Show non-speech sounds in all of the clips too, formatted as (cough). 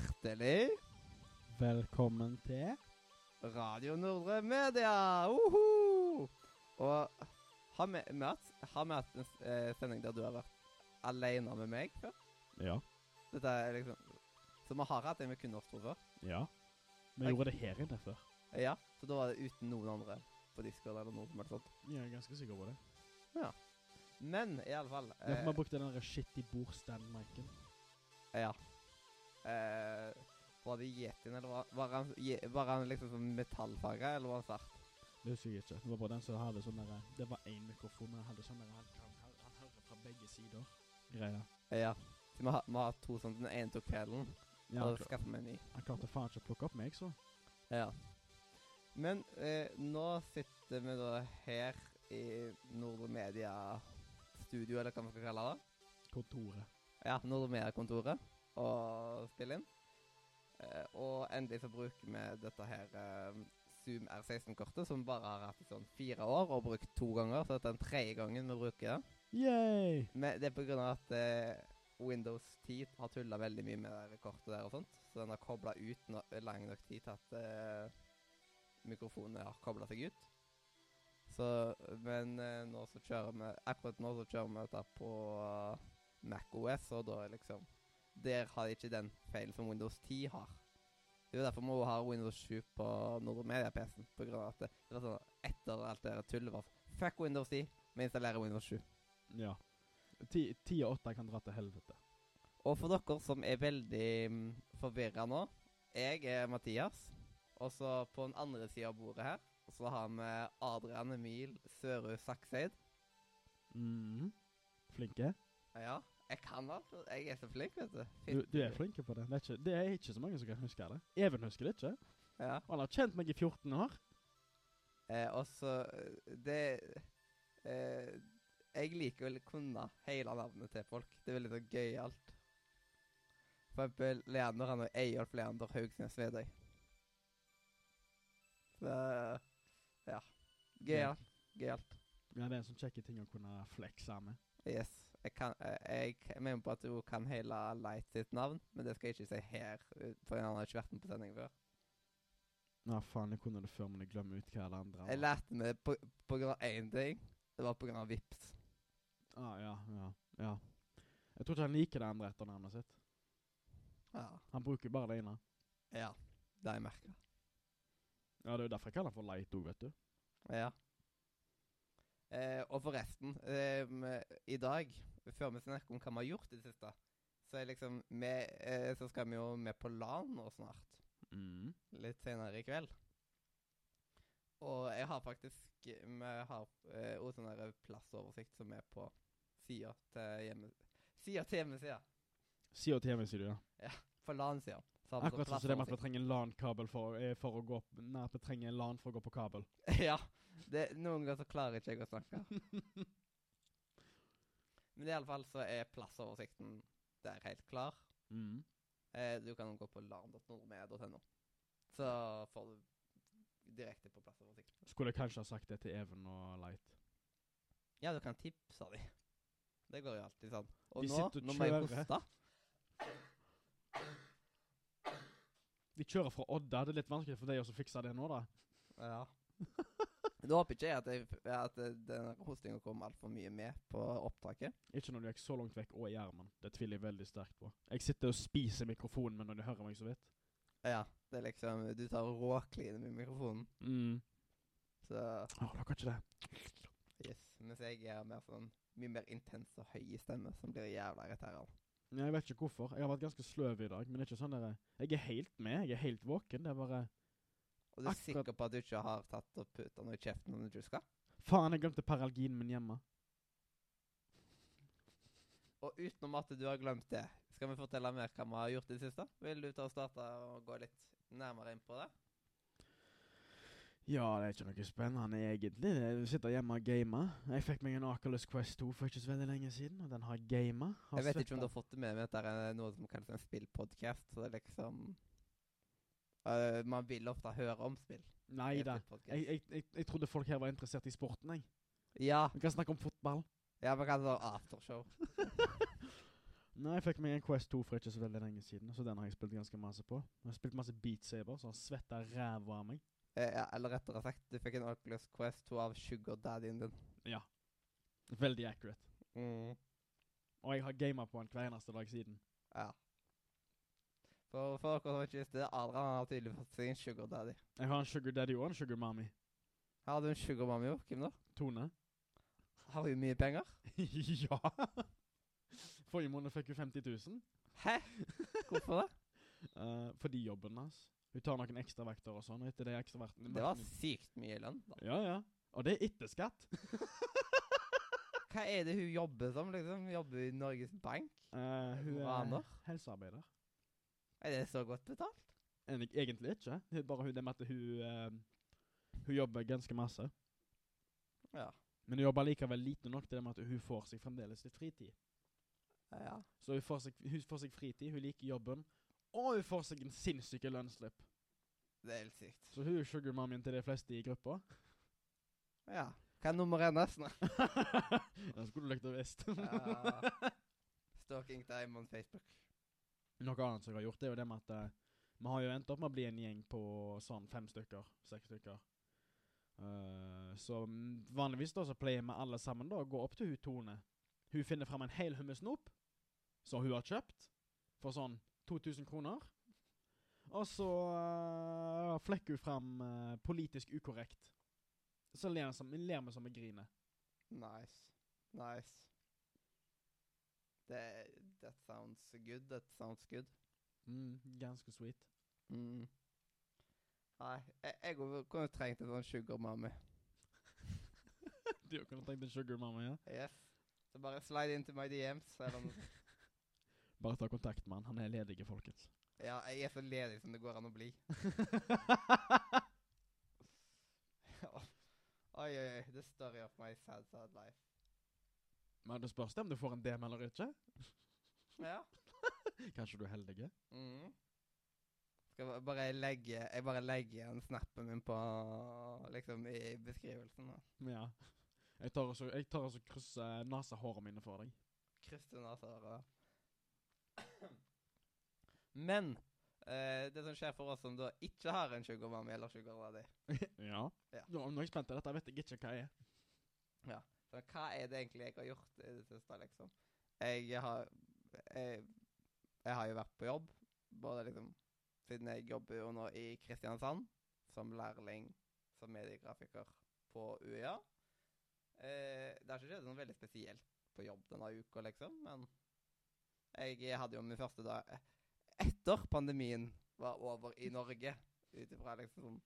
Hjertelig Velkommen til Radio Nordre Media! Uhu! Og har vi, vi hatt, har vi hatt en eh, sending der du har vært alene med meg før? Ja. Dette er liksom Så vi har hatt en med kun oss to før? Ja. Vi Jeg- gjorde det her inne før. Ja. Så da var det uten noen andre på Discord eller noe som helst sånt. Jeg er ganske sikker på det. Ja. Men i alle fall Ja, for vi eh, brukte den shitty bordstand-miken. Ja. Eh, var det yetien, eller var, var, han, var han liksom sånn metallfarga, eller var han svart? Det husker jeg ikke. Det var bare den som hadde sånn der Det var én mikrofon, men han hadde sånn Han, han, han, hører fra begge sider. Greia. Ja. Så vi har, vi har to sånne. Den ene tok kvelden, Ja, og skaffa meg en ny. han klarte faen ikke å plukke opp meg, så. Ja. Men eh, nå sitter vi da her i Nordre Media studio, eller hva man skal kalle det. Kontoret. Ja, Nordre Media-kontoret, og spille inn. Uh, og endelig så bruker vi dette her uh, Zoom R16-kortet, som bare har hatt i sånn fire år, og brukt to ganger. Så dette er den tredje gangen vi bruker det. Yay! Men det er på grunn av at uh, Windows 10 har tulla veldig mye med det kortet der og sånt. Så den har kobla ut no lang nok tid til at mikrofonene mikrofonen har kobla seg ut. Så Men nå så kjører vi Akkurat nå så kjører vi dette på uh, MacOS, og da er liksom Der har de ikke den feilen som Windows 10 har. Det er jo derfor vi har Windows 7 på Nordre Media-PC-en. På grunn av at det, det var sånn etter alt det tullet var Fuck Windows 10, vi installerer Windows 7. Ja. Ti ti og 8 kan dra til helvete. Og for dere som er veldig mm, forvirra nå Jeg er Mathias. Og så på den andre sida av bordet her så har vi Adrian Emil Sørud Sakseid. Mm. Flinke. Ja, jeg kan alt. Jeg er så flink, vet du. Du, du er flink på det. Det er, ikke, det er ikke så mange som kan huske det. Even husker det ikke. Ja. Han har kjent meg i 14 år. Eh, og så eh, Det eh, Jeg liker å kunne hele navnet til folk. Det er veldig så gøyalt. For eksempel Leander han er Eyolf Leander Haugsnes Vedøy. Så ja. Gøyalt. Gøyalt. Ja, det er en sånn kjekke ting å kunne flekse med. Yes. Jeg, kan, jeg, jeg mener på at hun kan hele Light sitt navn, men det skal jeg ikke si her, eh, for han har ikke vært med på sending før. Nei, faen, jeg kunne det før, men jeg glemmer ut hva det andre Jeg lærte meg på, på grunn av én ting. Det var på grunn av Vips. Ah, ja, ja, ja. Jeg tror ikke han liker det andre etternavnet sitt. Ja. Han bruker bare det ene. ja. Det har jeg merka. Ja, det er jo derfor jeg kaller han for Light òg, vet du. Ja. Eh, og forresten, eh, i dag, før vi snakker om hva vi har gjort i det siste, så er liksom vi, eh, Så skal vi jo med på LAN nå snart. Mm. Litt senere i kveld. Og jeg har faktisk Vi har eh, også sånn plassoversikt som er på sida til hjemme... Sida til hjemmesida. Sida til hjemmesida, ja. ja. På LAN-sida. Akkurat sånn som det med at vi trenger LAN-kabel for, eh, for å gå opp, Nei, at vi trenger LAN for å gå på kabel. (laughs) ja. Det, noen ganger så klarer ikke jeg å snakke. (laughs) Men i alle fall så er plassoversikten der helt klar. Mm. Eh, du kan gå på larm.nordmed.no. Så får du direkte på plassoversikten. Skulle jeg kanskje ha sagt det til Even og Light. Ja, du kan tipse de. Det går jo alltid sånn. Og De nå, og nå må jeg hoste. De kjører fra Odda. Det er litt vanskelig for deg også å fikse det nå, da. Ja. (laughs) Nå håper ikke jeg at, jeg, at denne den hostinga kom altfor mye med på opptaket. Ikke når du er så langt vekk og i armen. Det tviler jeg veldig sterkt på. Jeg sitter og spiser mikrofonen min når du hører meg så vidt. Ja, det er liksom Du tar råkline med mikrofonen. Mm. Så Å, dere ikke det? yes. Mens jeg er mer sånn mye mer intens og høy i stemme, som blir jævla irriterende. Jeg vet ikke hvorfor. Jeg har vært ganske sløv i dag, men det er ikke sånn der Jeg er helt med. Jeg er helt våken. Det er bare Og du er Akkurat. sikker på at du ikke har tatt og putta noe i kjeften ikke skal? Faen, jeg glemte paralginen min hjemme. Og utenom at du har glemt det, skal vi fortelle mer hva vi har gjort i det siste? Vil du ta og starte og gå litt nærmere inn på det? Ja, det er ikke noe spennende egentlig. Du sitter hjemme og gamer. Jeg fikk meg en Oculus Quest 2 for ikke så veldig lenge siden, og den har gamer. gama. Jeg vet ikke om du har fått det med meg at det er noe som kalles en spillpodcast. Så det er liksom øh, Man vil ofte høre om spill. Nei da. Jeg, jeg, jeg, jeg trodde folk her var interessert i sporten, jeg. Ja, Vi kan snakke om fotball. ja vi kan ha aftershow. (laughs) Nei, jeg fikk meg en Quest 2 for ikke så veldig lenge siden, så den har jeg spilt ganske masse på. Jeg har spilt masse Beat Saber, så han svetta ræva av meg. Eh, ja, eller rettere sagt, du fikk en Oculus Quest 2 av sugar daddyen din. Ja. Veldig accurate. Mm. Og jeg har gama på den hver eneste dag siden. Ja. For, for dere som ikke visste det, Adrian har tydelig fått seg en sugar daddy. Jeg har en sugar daddy og en sugar mommy. Har du en sugar mommy òg? Hvem da? Tone. Har hun mye penger? (laughs) ja! Forrige måned fikk hun 50 000. Hæ? Hvorfor det? uh, (laughs) fordi jobben hans. Hun tar noen ekstravakter og sånn. og Etter de ekstravaktene Det var sykt mye lønn, da. Ja, ja. Og det er etter skatt. (laughs) Hva er det hun jobber som, liksom? Jobber i Norges Bank? Uh, hun er Vaner? helsearbeider. Er det så godt betalt? En- Egentlig ikke. Det er bare det med at hun uh, Hun jobber ganske masse. Ja. Men hun jobber likevel lite nok til det med at hun får seg fremdeles litt fritid. Ja. Så hun får, seg, hun får seg fritid, hun liker jobben, og hun får seg en sinnssyk lønnsslipp. Det er helt sykt. Så hun er sugarmammyen til de fleste i gruppa. Ja. Hva er nummer én nesten? (laughs) det skulle du likt å visst. Ja. Stalking time on Facebook. Noe annet som jeg har gjort, det er jo det med at eh, vi har jo endt opp med å bli en gjeng på sånn fem stykker, seks stykker. Uh, så mm, vanligvis da så pleier vi alle sammen da å gå opp til hun Tone. Hun finner fram en hel hummusnop som hun har kjøpt for sånn 2000 kroner. Og så uh, flekker hun fram uh, politisk ukorrekt. Så ler, som, ler vi som vi griner. Nice. Nice. Det, that sounds good. That sounds good. Mm, ganske sweet. Mm. Nei, jeg, jeg kunne trengt en sånn sugar mommy. (laughs) Du kunne trengt en sugar mommy, ja? Yes. Så bare slide into my DMs. (laughs) Bare ta kontakt med han. Han er ledig, folkens. ja, jeg er så ledig som det går an å bli. (laughs) oi, oi, oi. The story of my sad, sad life. Men det spørs det om du får en DM eller ikke. Ja. (laughs) Kanskje du er heldig? Mm. Skal jeg bare legge Jeg bare legger igjen snappen min på Liksom i beskrivelsen. da. Ja. Jeg tar også, jeg tar også krysse nesehårene mine for deg. Krysse naser Men eh, det som skjer for oss som da ikke har en sugar mommy eller sugar daddy (laughs) ja. Ja. Nå, er jeg spent. Dette vet jeg ikke hva jeg er. Så hva er det egentlig jeg har gjort i det siste, liksom? Jeg har jeg, jeg har jo vært på jobb, både liksom Siden jeg jobber jo nå i Kristiansand som lærling som mediegrafiker på UiA. Eh, det har ikke skjedd noe veldig spesielt på jobb denne uka, liksom, men jeg hadde jo min første dag etter pandemien var over i Norge, ut ifra liksom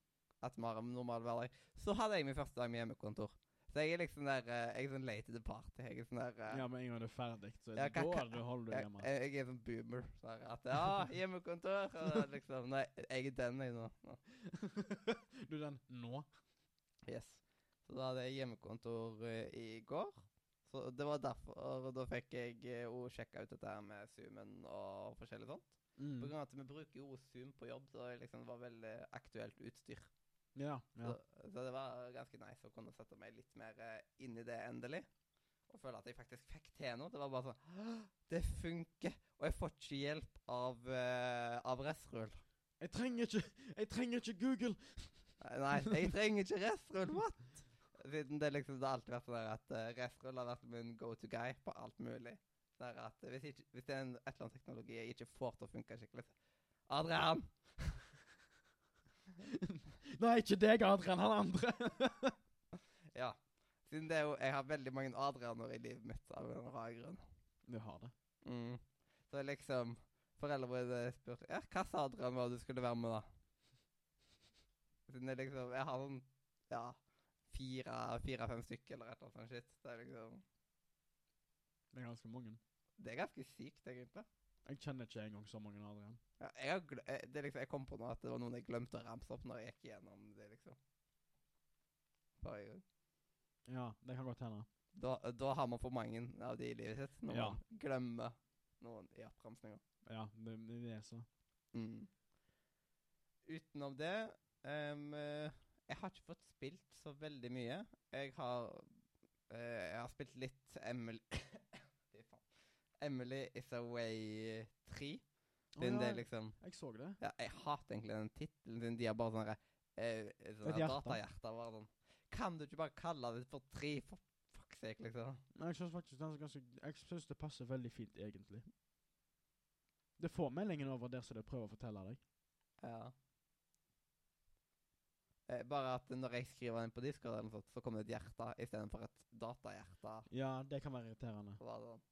at vi har en normal hverdag, så hadde jeg min første dag med hjemmekontor. Så jeg er liksom der eh, Jeg er sånn late to the party. Jeg er sånn der eh, Ja, Med en gang det er ferdig, så er Ja, det hva- da hva- du holder deg hjemme. jeg, jeg er sånn boomer. Så Sånn at Ja, hjemmekontor. Og liksom Nei, jeg er den, jeg nå. nå. (laughs) du er den nå? Yes. Så da hadde jeg hjemmekontor eh, i går. Så det var derfor og Da fikk jeg òg jo sjekka ut dette her med Zoomen og forskjellig sånt. Mm. På grunn av at vi bruker jo Zoom på jobb, så det liksom var veldig aktuelt utstyr. Ja. ja. Så, så det var ganske nice å kunne sette meg litt mer eh, inn i det endelig. Og føle at jeg faktisk fikk til noe. Det var bare sånn Det funker! Og jeg får ikke hjelp av, uh, av Restrull. Jeg trenger ikke Jeg trenger ikke Google! Nei, jeg trenger ikke Restrull! What? Siden det liksom det har alltid vært sånn at uh, Restrull har vært min go to guy på alt mulig. Der at eh, hvis, ikke, hvis det er en, et eller annet teknologi jeg ikke får til å funke skikkelig Adrian! (laughs) Nei, ikke deg, Adrian. Han andre. (laughs) Ja. Siden det er jo Jeg har veldig mange Adrianer i livet mitt av en rar grunn. du har det. Mm. Så liksom Foreldrene mine spurte Ja, hva sa Adrian var du skulle være med, da? Siden det liksom Jeg har sånn Ja, fire-fem stykker eller et eller annet sånt shit. Det er liksom Det er ganske mange. Det er ganske sykt, egentlig. Jeg kjenner ikke engang så mange, Adrian. Ja, jeg, eh, det liksom, jeg kom på nå at det var noen jeg glemte å ramse opp når jeg gikk gjennom det, liksom. Forrige gang. Ja, det kan godt hende. Da, da har man for mange av de i livet sitt, når Ja. man glemmer noen i oppramsninga. Ja, det, det er så. Mm. Utenom det eh, Jeg har ikke fått spilt så veldig mye. Jeg har uh, Jeg har spilt litt Emily. Emily is Away 3. Den oh, ja, liksom Jeg så det. Ja, jeg hater egentlig den tittelen. De har bare sånne eh, sånne Et hjerte. datahjerter. Bare sånn Kan du ikke bare kalle det for tre, for fuck's sake, liksom? Men jeg synes faktisk den er ganske Jeg synes det passer veldig fint, egentlig. Det får meldingen over der som det prøver å fortelle deg. Ja. Eh, bare at når jeg skriver den på Discord, eller noe sånt, så kommer det et hjerte istedenfor et datahjerte. Ja, det kan være irriterende. Så var sånn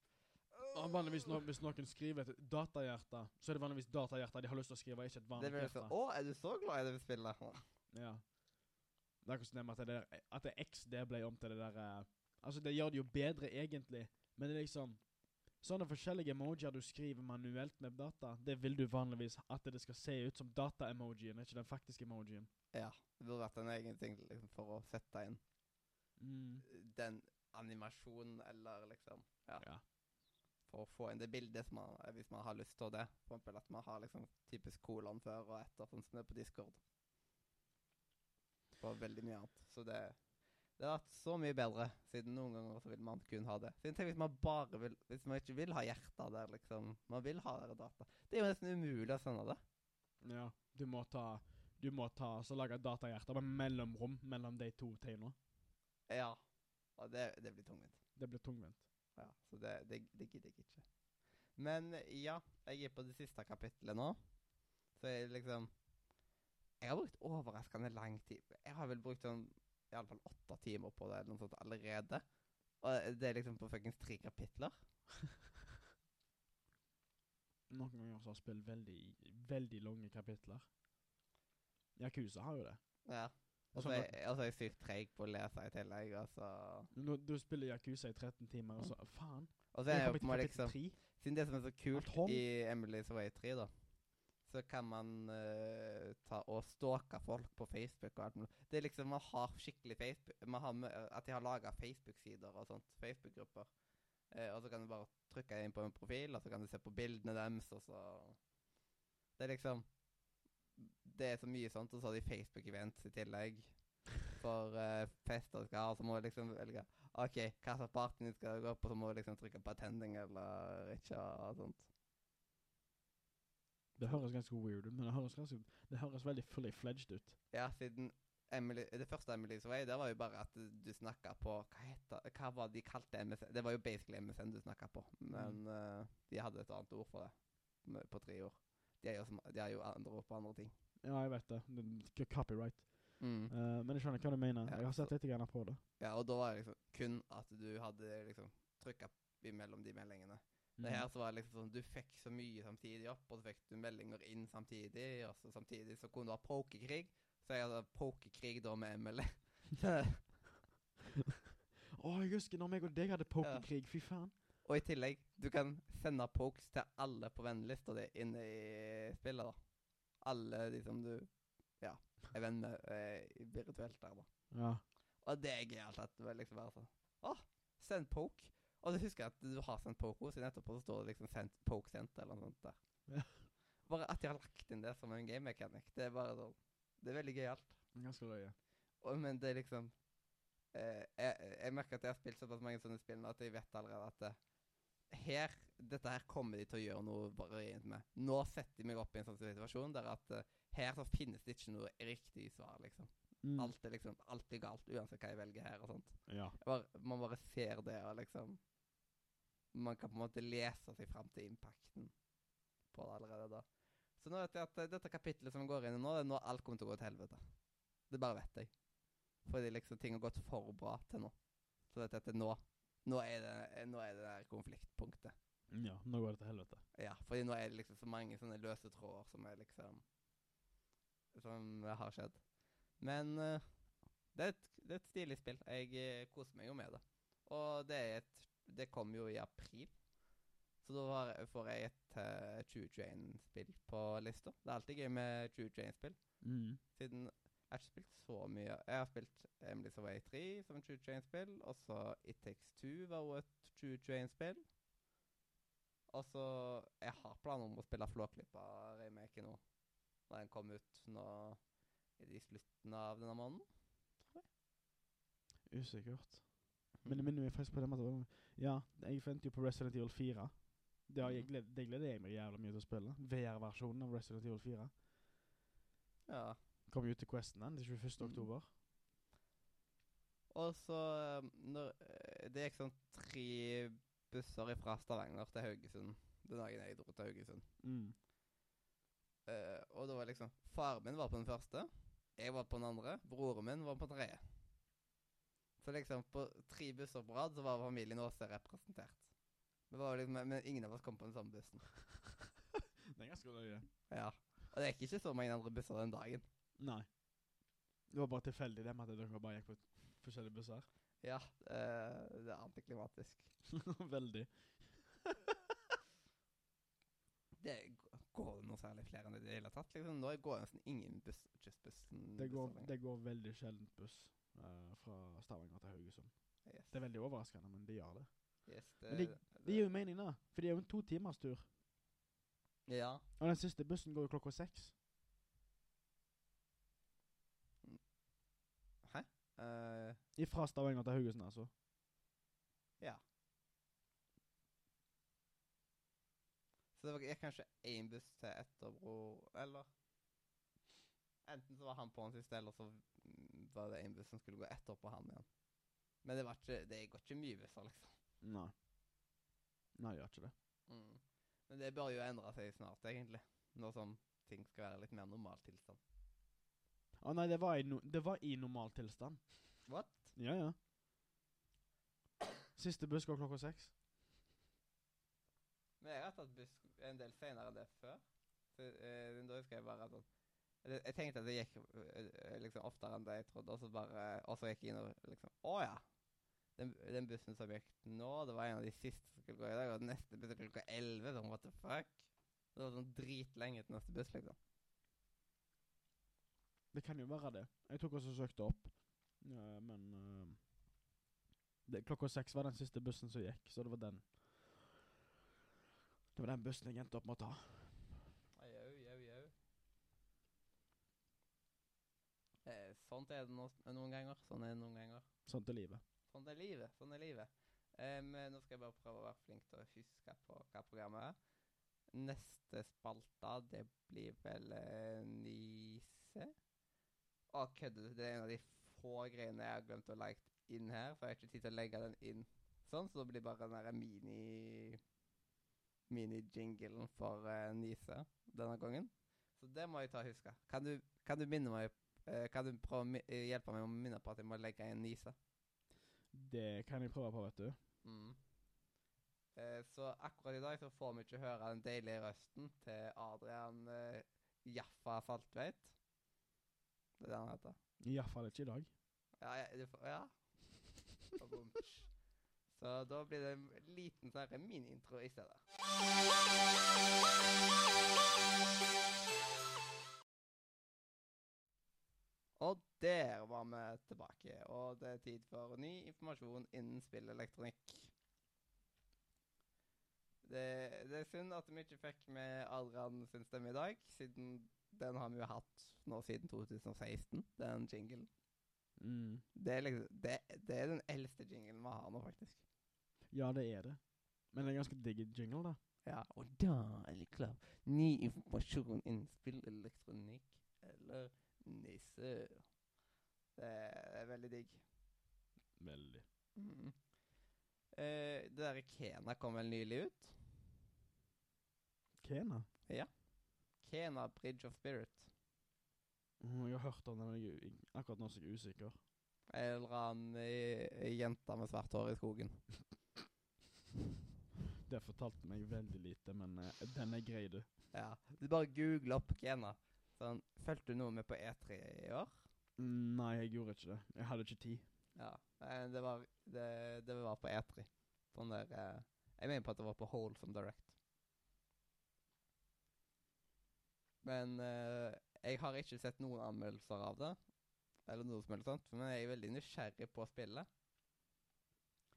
Og vanligvis når, Hvis noen skriver et datahjerte, så er det vanligvis datahjerte de har lyst til å skrive, ikke et Det vanlig blir hjerte. sånn Å, er du så glad i det spillet? Ja. Det er akkurat som at det, der, at det XD ble om til det der eh, Altså, det gjør det jo bedre, egentlig, men det er liksom Sånne forskjellige emojier du skriver manuelt med data, det vil du vanligvis at det skal se ut som data-emojien, ikke den faktiske emojien. Ja. Det burde vært en egen ting liksom, for å sette inn Mm. den animasjonen, eller liksom Ja. Ja. For å få inn det bildet som man, eh, hvis man har lyst til det. For eksempel at man har liksom typisk kolon før og etter, sånn som det er på Discord. Og veldig mye annet. Så det det har vært så mye bedre, siden noen ganger så vil man kun ha det. Siden tenk hvis man bare vil Hvis man ikke vil ha hjerter der, liksom. Man vil ha der data. Det er jo nesten umulig å sende det. ja. Du må ta Du må ta så lage datahjerter med mellomrom mellom de to tegna. Ja. Og det, det blir tungvint. Det blir tungvint. Ja, så det, det, det gidder jeg ikke. Men ja, jeg er på det siste kapittelet nå. Så jeg liksom Jeg har brukt overraskende lang tid. Jeg har vel brukt sånn i alle fall åtte timer på det eller noe sånt allerede. Og det er liksom på fuckings tre kapitler. (laughs) Noen ganger så har spill veldig veldig lange kapitler. Yakuza har jo det. Ja. Og så altså, er er jeg sykt treig på å lese i tillegg, Altså. så Når du spiller Yakuza i 13 timer, og så Faen. Og så er jeg kommet på liksom. Siden det som er så kult i Emily's Way 3, da, så kan man uh, ta og stalke folk på Facebook og alt mulig. Det er liksom Man har skikkelig Facebook man har, At de har laga Facebook-sider og sånt. Facebook-grupper. Uh, og så kan du bare trykke inn på en profil, og så kan du se på bildene deres, og så Det er liksom Det er så mye sånt, og så har de Facebook-events i tillegg. For uh, fester skal ha, så må du liksom velge OK, hva slags party skal gå på, så må du liksom trykke på attending eller ikke og sånt. Det høres ganske weird ut, men det høres, ganske, det høres veldig fully fledged ut. Ja, siden Emily, det første Emily's Way, det var jo bare at du snakka på Hva heter Hva var de kalte MSN? Det var jo basically MSN du snakka på, men eh, de hadde et annet ord for det på tre ord. De er jo, som- de er jo andre på andre ting. Ja, jeg vet det. det er copyright. Mm. Uh, men jeg skjønner hva du mener. Ja, jeg har sett litt grann på det. Ja, og da var det liksom kun at du hadde liksom trykka imellom de meldingene. Det her så var det liksom sånn Du fikk så mye samtidig opp, og så fikk du meldinger inn samtidig. Og så samtidig så kunne du ha pokerkrig. Så jeg hadde pokerkrig da med Emily. (laughs) Å, jeg husker når meg og deg hadde pokerkrig. Fy faen. Og i tillegg, du kan sende pokes til alle på vennelista di inne i spillet, da. Alle de som du ja, er venn med eh, virtuelt der, da. Ja. Og det er gøyalt at det liksom bare sånn Å, send poke. Og du husker at du har sendt poke, så etterpå så står det liksom sendt, poke sendt eller noe sånt der. Ja. Bare at de har lagt inn det som en game mechanic. Det er bare sånn Det er veldig gøyalt. Ganske løye. Og- Men det er liksom eh, jeg, jeg merker at jeg har spilt såpass mange sånne spill nå at jeg vet allerede at det, her Dette her kommer de til å gjøre noe variant med. Nå setter de meg opp i en sånn situasjon der at uh, her så finnes det ikke noe riktig svar, liksom. Mm. Alt er liksom Alt blir galt uansett hva jeg velger her og sånt. Ja. Bare, man bare ser det og liksom Man kan på en måte lese seg fram til impacten på det allerede da. Så nå vet jeg at uh, dette kapittelet som går inn i nå, det er nå alt kommer til å gå til helvete. Det bare vet jeg. Fordi liksom ting har gått for bra til nå. Så vet jeg at det nå Nå er det, eh, nå er det der konfliktpunktet. ja. Nå går det til helvete. Ja, fordi nå er det liksom så mange sånne løse tråder som er liksom Som har skjedd. Men uh, det, er et, det er et stilig spill. Jeg uh, koser meg jo med det. Og det et Det kom jo i april. Så da får jeg et uh, 2021-spill på lista. Det er alltid gøy med 2021-spill. Mm. Siden jeg har ikke spilt så mye. Jeg har spilt Emily Survey 3 som 2021-spill. Og så It Takes Two var jo et 2021-spill. Og så Jeg har planer om å spille Flåklypa-remake nå. Når den kom ut nå i slutten av denne måneden. Usikkert. Men det minner meg faktisk på det med at Ja, jeg venter jo på Resident Evil 4. Det, jeg Mhm. gled, det gleder jeg meg jævla mye til å spille. VR-versjonen av Resident Evil 4. Ja. Kommer ut til Questen den, til 21. Mhm. oktober. Og så eh, når, eh, Det gikk sånn tre busser fra Stavanger til Haugesund den dagen jeg dro til Haugesund. Mm. Uh, og da var liksom Faren min var på den første, jeg var på den andre, broren min var på den tredje. Så liksom på tre busser på rad så var familien Aase representert. Liksom, men ingen av oss kom på den samme bussen. (laughs) Det er ganske løye. Ja. Og det gikk ikke så mange andre busser den dagen. Nei. Det var bare tilfeldig det med at dere bare gikk på forskjellige busser. Ja, eh, det er antiklimatisk. (laughs) Veldig. (laughs) Det går går noe særlig flere enn det i det hele tatt. Liksom. Nå går nesten ingen buss, kystbussen Det går, busser det går veldig sjeldent buss uh, fra Stavanger til Haugesund. Yes. Det er veldig overraskende, men de gjør det. Yes, Men det gir jo mening, da. For det er jo en to timers tur. Ja. Og den siste bussen går jo klokka seks. Hæ? Eh, Fra Stavanger til Haugesund, altså. ja. Så det var gikk kanskje én buss til Etterbro, eller Enten så var han på den siste, eller så var det en buss som skulle gå etterpå han igjen. Men det, var ikke, det går ikke mye busser, liksom. Nei. Nei, det gjør ikke det. Mm. Men det bør jo endre seg snart, egentlig. Nå som ting skal være litt mer normal tilstand. Å nei, det var i, no det var i normal tilstand. What? Ja, ja. Siste buss går klokka seks. Men jeg har tatt buss en del senere enn det før. Så, eh, da husker jeg bare at sånn jeg, jeg tenkte at det gikk eh, eh, liksom oftere enn det jeg trodde, og så bare Og så gikk jeg inn og liksom Å ja. Den, den bussen som gikk nå, det var en av de siste som skulle gå i dag, og neste buss klokka 11. Sånn, what the fuck? Det var sånn dritlenge til neste buss, liksom. Det kan jo være det. Jeg tok også og søkte opp, ja, men uh, det, Klokka seks var den siste bussen som gikk, så det var den Det var den bussen jeg endte opp med å ta. Jau, jau, jau. Eh, sånt er det no noen ganger. Sånn er det noen ganger. Sånn er livet. Sånn er livet. Sånn er livet. Um, nå skal jeg bare prøve å være flink til å huske på hva programmet er. Neste spalte, det blir vel eh, Nise? Å, kødder du? Det er en av de få greiene jeg har glemt å legge inn her, for jeg har ikke tid til å legge den inn sånn, så det blir bare den derre mini mini-jinglen for uh, Nise denne gangen. Så det må jeg ta og huske. Kan du, kan du minne meg uh, Kan du prøve å mi eh, hjelpe meg med å minne på at jeg må legge inn Nise? Det kan jeg prøve på, vet du. Mm. Så akkurat i dag så får vi ikke høre den deilige røsten til Adrian Jaffa Saltveit. Det er det han heter. Iallfall ikke i dag. Ja, ja, du får, ja. Og bom. Så da blir det en liten sånn mini-intro i stedet. Og der var vi tilbake, og det er tid for ny informasjon innen spillelektronikk. Det, det er synd at vi ikke fikk med Adrian sin stemme i dag, siden den har vi jo hatt nå siden 2016, den jinglen. Mm. Det er, liksom, det, det er den eldste jinglen vi har nå, faktisk. Ja, det er det. Men det er en ganske digg jingle, da. Ja, og da er det klart Ny informasjon innen spillelektronikk eller nisse. Det er veldig digg. Veldig. Mm. Eh, det der Kena kom vel nylig ut. Kena? Kena Bridge of Spirit. Mm, jeg har hørt om den, men jeg, akkurat nå er jeg usikker. Eller han jenta med svart hår i skogen. (laughs) Det fortalte meg veldig lite, men uh, den er grei, du. Ja, Du bare googler opp Kena. Sånn, Fulgte du noe med på E3 i år? Mm, Nei, jeg gjorde ikke det. Jeg hadde ikke tid. Ja, det var, det, det var på E3. Sånn der uh, Jeg mener på at det var på Wholesome Direct. Men eh, jeg har ikke sett noen anmeldelser av det. Eller noe som helst sånt. Men jeg er veldig nysgjerrig på spillet.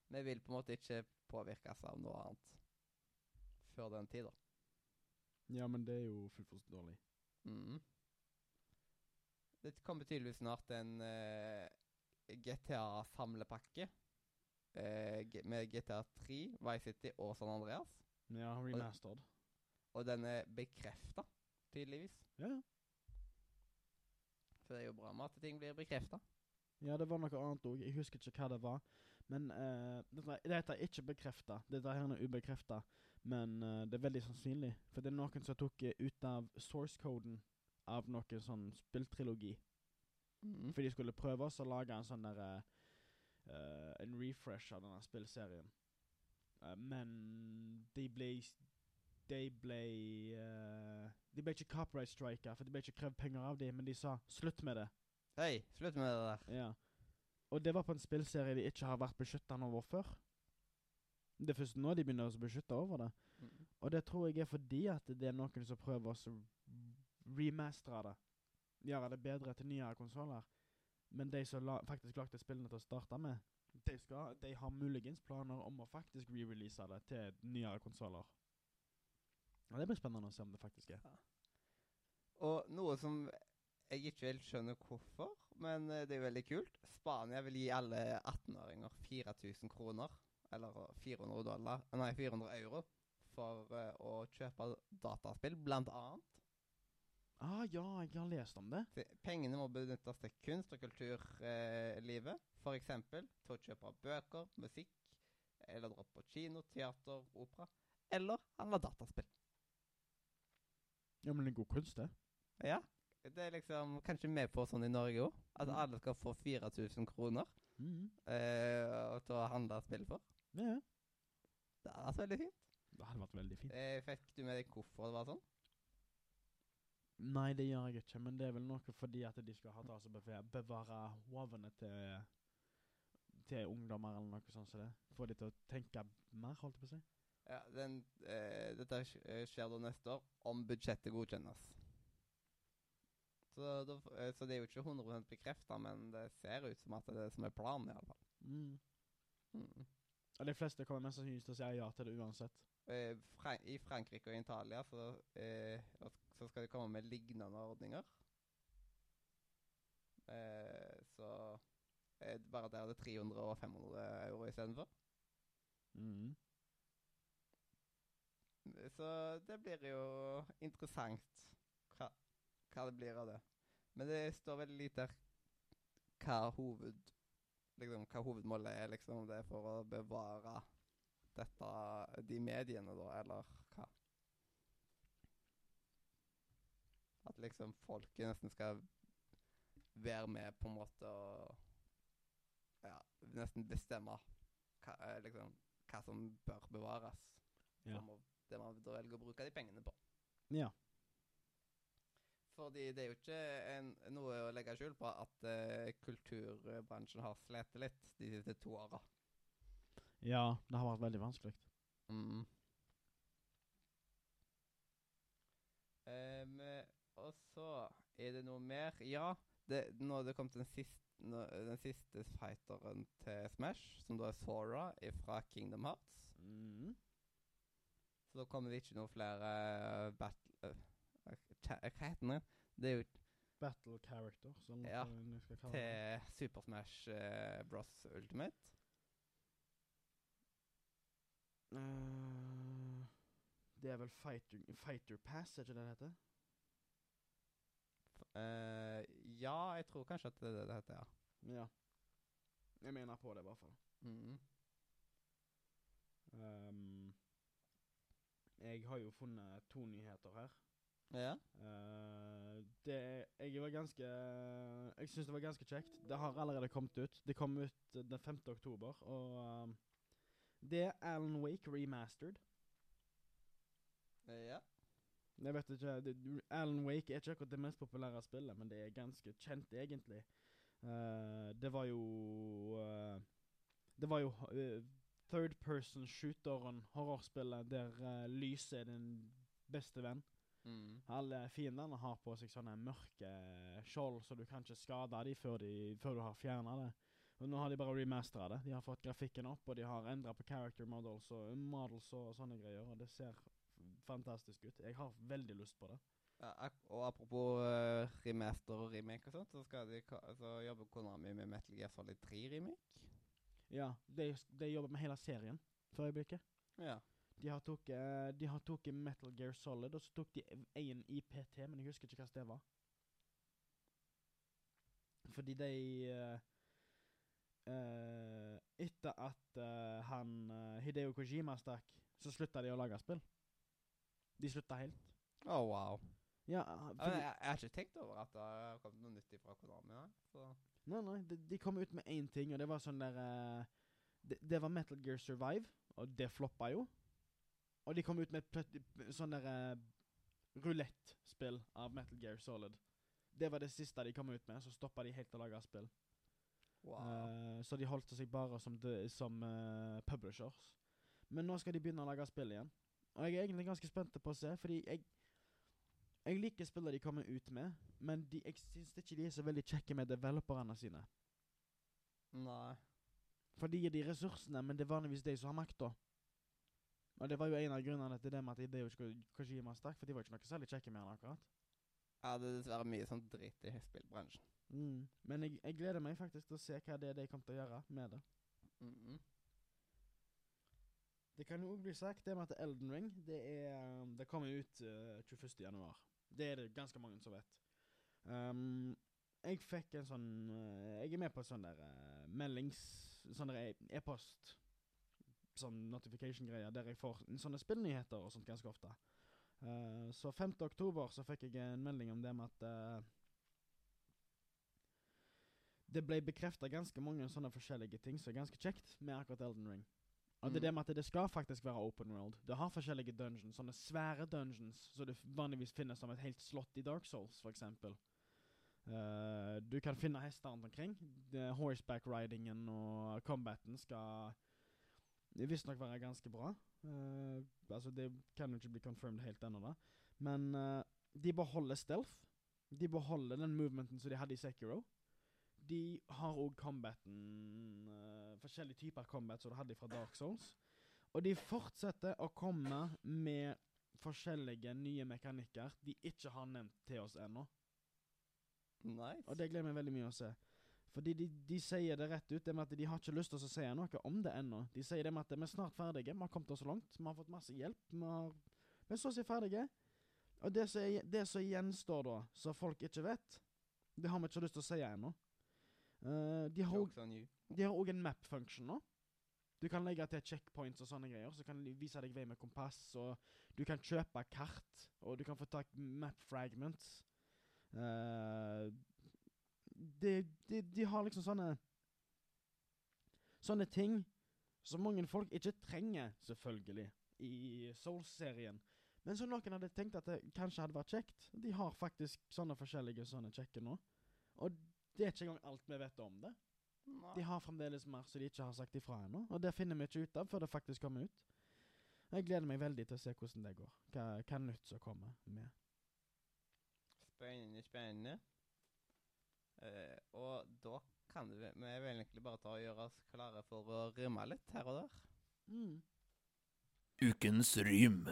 Men jeg vil på en måte ikke påvirkes av noe annet før den tid, da. Ja, men det er jo fullt dårlig. Mhm. Det kommer tydeligvis snart en uh, GTA-samlepakke. Uh, med GTA 3, Vice City og San Andreas. Ja, remastered. Og den er bekrefta, tydeligvis. Ja. Så det er jo bra med at ting blir bekrefta. Ja, det var noe annet òg. Jeg husker ikke hva det var. Men uh, dette, dette er ikke bekrefta. Dette her er ubekrefta. Men uh, det er veldig sannsynlig. For det er noen som tok eh, ut av source-coden av noen sånn spilltrilogi. Mm. For de skulle prøve oss å lage en sånn derre uh, En refresh av denne spillserien. Eh, men de ble De ble uh, De ble ikke copyright striker, for de ble ikke krevd penger av dem, men de sa 'slutt med det'. Hei, slutt med det der. Ja. Og det var på en spillserie de ikke har vært beskytta over før. Det er først nå de begynner å beskytte over det. Mm. Og det tror jeg er fordi at det er noen som prøver å remastre det. Gjøre det bedre til nyere konsoller. Men de som la, faktisk lagde spillene til å starte med, de, skal, de har muligens planer om å faktisk re-release det til nyere konsoller. Og det blir spennende å se om det faktisk er. Og noe som jeg ikke helt skjønner hvorfor, men eh, det er jo veldig kult. Spania vil gi alle 18-åringer 4000 kroner, eller 400 dollar, nei 400 euro, for eh, å kjøpe dataspill, blant annet. Ah, ja, jeg har lest om det. Pengene må benyttes til kunst- og kulturlivet, for eksempel til å kjøpe bøker, musikk, eller dra på kino, teater, opera, eller handle dataspill. Ja, men det er god kunst, det. Ja, det er liksom kanskje med på sånn i Norge òg, at Mm. alle skal få 4000 kroner mm. eh, til å handle spill for. Ja. Det er altså veldig fint. Det hadde vært veldig fint. Eh, fikk du med deg hvorfor det var sånn? Nei, det gjør jeg ikke, men det er vel noe fordi at de skal ha til og bevare, hovene til til ungdommer eller noe sånt som det. Få de til å tenke mer, holdt jeg på å si. Ja, den, eh, dette eh, skjer da neste år, om budsjettet godkjennes. Så, da, eh, så det er jo ikke 100 bekrefta, men det ser ut som at det er det som er planen, iallfall. Mm. Mm. Og de fleste kommer mest sannsynlig til å si ja til det uansett. Eh, Fra I Frankrike og Italia så, eh, så skal de komme med lignende ordninger. Eh, så eh, bare der er det 300 og 500 euro istedenfor. Mm. Så det blir jo interessant hva, hva det blir av det. Men det står veldig lite her hva hoved liksom, hva hovedmålet er, liksom, om det er for å bevare dette, de mediene, da, eller hva? At liksom folket nesten skal være med på en måte og ja, nesten bestemme hva, eh, liksom, hva som bør bevares. Ja. Som å- det man da velger å bruke de pengene på. ja. Fordi det er jo ikke en, noe å legge skjul på at uh, kulturbransjen har slitt litt de siste to åra. Ja, det har vært veldig vanskelig. Mm. Um, og så er det noe mer Ja, det, nå er det kommet den siste, den siste fighteren til Smash, som da er Sora fra Kingdom Hearts. Mm. Så da kommer det ikke noe flere uh, battle... Uh, hva heter den? Det er jo Battle character, som Ja, vi skal kalle det. til Super Smash uh, Bros. Ultimate. Uh, det er vel fighter, fighter Pass, er ikke det det heter? Uh, ja, jeg tror kanskje at det er det det heter, ja. Ja. Jeg mener på det, i hvert fall. Mm. Ehm, jeg har jo funnet to nyheter her. Ja. Uh, det Jeg var ganske Jeg syns det var ganske kjekt. Det har allerede kommet ut. Det kom ut den 5. oktober, og uh, det er Alan Wake remastered. Eh, ja. Jeg vet ikke det, Alan Wake er ikke akkurat det mest populære spillet, men det er ganske kjent, egentlig. Uh, det var jo Det var jo third person shooteren, horrorspillet, der uh, lyset er din beste venn. Mm. Alle fiendene har på seg sånne mørke skjold, så du kan ikke skade dem før, de, før du har fjerna det. Og Nå har de bare remastera det. De har fått grafikken opp, og de har endra på character models og, models og sånne greier. Og det ser fantastisk ut. Jeg har veldig lyst på det. Ja, og apropos uh, remaster og remake og sånt, så de så jobber Konami med Metal Gear Solid 3 remake. Ja, de, de jobber med hele serien for øyeblikket. Ja. De har tok, eh, de har tok Metal Gear Solid, og så tok de én IPT, men jeg husker ikke hva det var. Fordi de uh, uh, Etter at uh, han Hideo Kojima stakk, så slutta de å lage spill. De slutta helt. Å, wow. Ja, for... jeg, jeg har ikke tenkt over at det har kommet noe nytt fra Konami. Så. Nei, nei, de, de kom ut med én ting, og det var sånn der uh, det, det var Metal Gear Survive, og det floppa jo. Og de kom ut med et sånn der uh, rulettspill av Metal Gear Solid. Det var det siste de kom ut med, så stoppa de helt å lage spill. Wow. Uh, så de holdt seg bare som, de, som publishers. Men nå skal de begynne å lage spill igjen. Og jeg er egentlig ganske spent på å se, fordi jeg Jeg liker spillene de kommer ut med, men de, jeg syns ikke de er så veldig kjekke med developerne sine. Nei. For de gir de ressursene, men det er vanligvis de som har makta. Og det var jo en av grunnene til det med at Hideo Ko- Kojima stakk, for de var ikke noe særlig kjekke med han akkurat. Ja, det er dessverre mye sånn dritt i spillbransjen. Mm. Men jeg, jeg gleder meg faktisk til å se hva det er de kommer til å gjøre med det. Mhm. Det kan jo òg bli sagt det med at Elden Ring Det, er, um, det kommer ut uh, 21. januar. Det er det ganske mange som vet. Um, jeg fikk en sånn uh, Jeg er med på sånn der uh, meldings... Sånn der e- e-post Sånn notification-greier der jeg får sånne spillnyheter og sånt ganske ofte. Uh, så 5. oktober så fikk jeg en melding om det med at uh, Det ble bekrefta ganske mange sånne forskjellige ting som er ganske kjekt med akkurat Elden Ring. Og det er det Mm. med at det skal faktisk være open world. Det har forskjellige dungeons, sånne svære dungeons, som du vanligvis finnes som et helt slott i Dark Souls, for eksempel. Eh, du kan finne hester rundt omkring. Horseback ridingen og combaten skal visstnok være ganske bra. Uh, altså, det kan jo ikke bli confirmed helt ennå, da. Men uh, de beholder stealth. De beholder den movementen som de hadde i Sekiro. De har òg combaten eh, Forskjellige typer combat som du hadde fra Dark Souls. Og de fortsetter å komme med forskjellige nye mekanikker de ikke har nevnt til oss ennå. Nice. Og det gleder meg veldig mye å se. Fordi de, de sier det rett ut, det med at de har ikke lyst til å si noe om det ennå. De sier det med at vi er snart ferdige, vi har kommet oss så langt, vi har fått masse hjelp, vi har Vi er så å si ferdige. Og det som gjenstår da, som folk ikke vet, det har vi ikke lyst til å si ennå. Eh, de har òg en map-function nå. Du kan legge til checkpoints og sånne greier, så kan de vise deg vei med kompass, og du kan kjøpe kart, og du kan få tak map fragments. Eh, de, de, de har liksom sånne Sånne ting som mange folk ikke trenger, selvfølgelig, i Souls-serien. Men som noen hadde tenkt at det kanskje hadde vært kjekt. De har faktisk sånne forskjellige sånne kjekke nå. Og det er ikke engang alt vi vet om det. Nei. De har fremdeles mer som de ikke har sagt ifra ennå, og det finner vi ikke ut av før det faktisk kommer ut. Jeg gleder meg veldig til å se hvordan det går. Hva, hva nytt som kommer med. Spennende, spennende. Uh, og da kan vi, vi vel egentlig bare ta og gjøre oss klare for å rømme litt her og der. Mm. Ukens rym.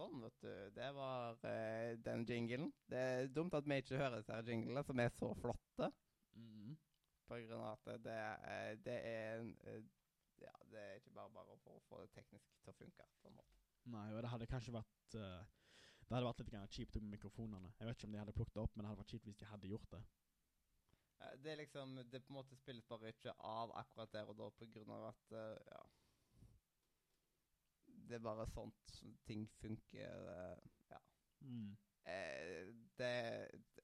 Sånn, vet du. Det var uh, den jinglen. Det er dumt at vi ikke hører disse jinglene, som er så flotte. Mm. På grunn av at det, er- det er en, eh, Ja, det er ikke bare bare for å få det teknisk til å funke. på en måte. Nei, og det hadde kanskje vært eh, Det hadde vært litt kjipt med mikrofonene. Jeg vet ikke om de hadde plukket det opp, men det hadde vært kjipt hvis de hadde gjort det. Det er liksom Det på en måte spilles bare ikke av akkurat der og da på grunn av at Ja. Det er bare sånt ting funker. Ja. Mm. Eh, det,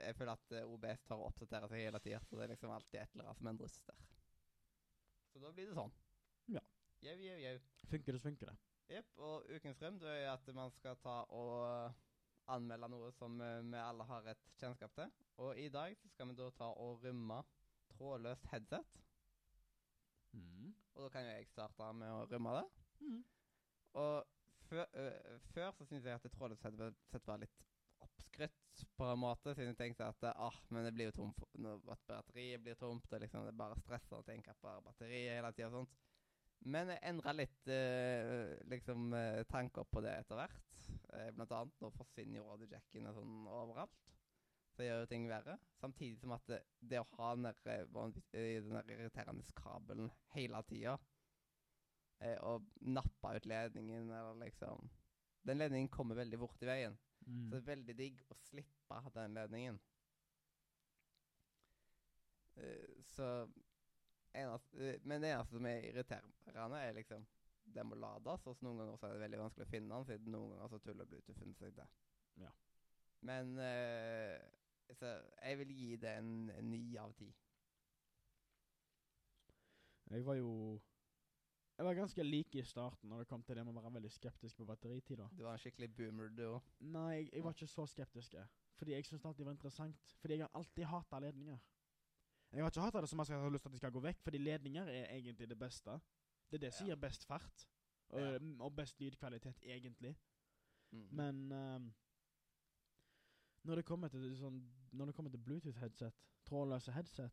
jeg føler at eh, OBS tar og oppdaterer seg hele tida, så det er liksom alltid et eller annet som endres der. Så da blir det sånn. Ja. Jau, jau, jau. Funker det, så funker det. Jepp. Og ukens røm det er at man skal ta og anmelde noe som eh, vi alle har et kjennskap til. Og i dag så skal vi da ta og rømme trådløst headset. Mm. Og da kan jo jeg starte med å rømme det. Mm. Og før, øh, før så syntes jeg at headset var litt oppskrytt på en måte, siden jeg tenkte at ah, men det blir jo tomt at batteriet blir tomt, og liksom det er bare stresser å tenke på batteriet hele tida og sånt. Men jeg endra litt øh, liksom tanker på det etter hvert. Eh, blant annet nå forsvinner jo audiojackene sånn overalt. Så gjør jo ting verre. Samtidig som at det, det å ha den der, eh, eh, den der irriterende kabelen hele tida eh, og nappe ut ledningen, eller liksom Den ledningen kommer veldig fort i veien. Mm. Så det er veldig digg å slippe den ledningen. Eh, så eneste, eh, Men det eneste som er irriterende, er liksom Den må lades, og noen ganger er det veldig vanskelig å finne den, siden noen ganger så tuller Bluetoothen seg til. Ja. Men eh, så jeg vil gi det en en ni av ti. Jeg var jo Jeg var ganske like i starten når det kom til det med å være veldig skeptisk på batteritida. Du var en skikkelig boomer, du òg. Nei, jeg, jeg var ikke så skeptisk. Fordi jeg syntes det var interessant. Fordi jeg har alltid hata ledninger. Jeg har ikke hata det så mye at jeg har lyst til at de skal gå vekk, fordi ledninger er egentlig det beste. Det er det som Ja. gir best fart. Og, Ja. og best lydkvalitet, egentlig. Mhm. Men um, når det kommer til sånn Når det kommer til Bluetooth-headset, trådløse headset,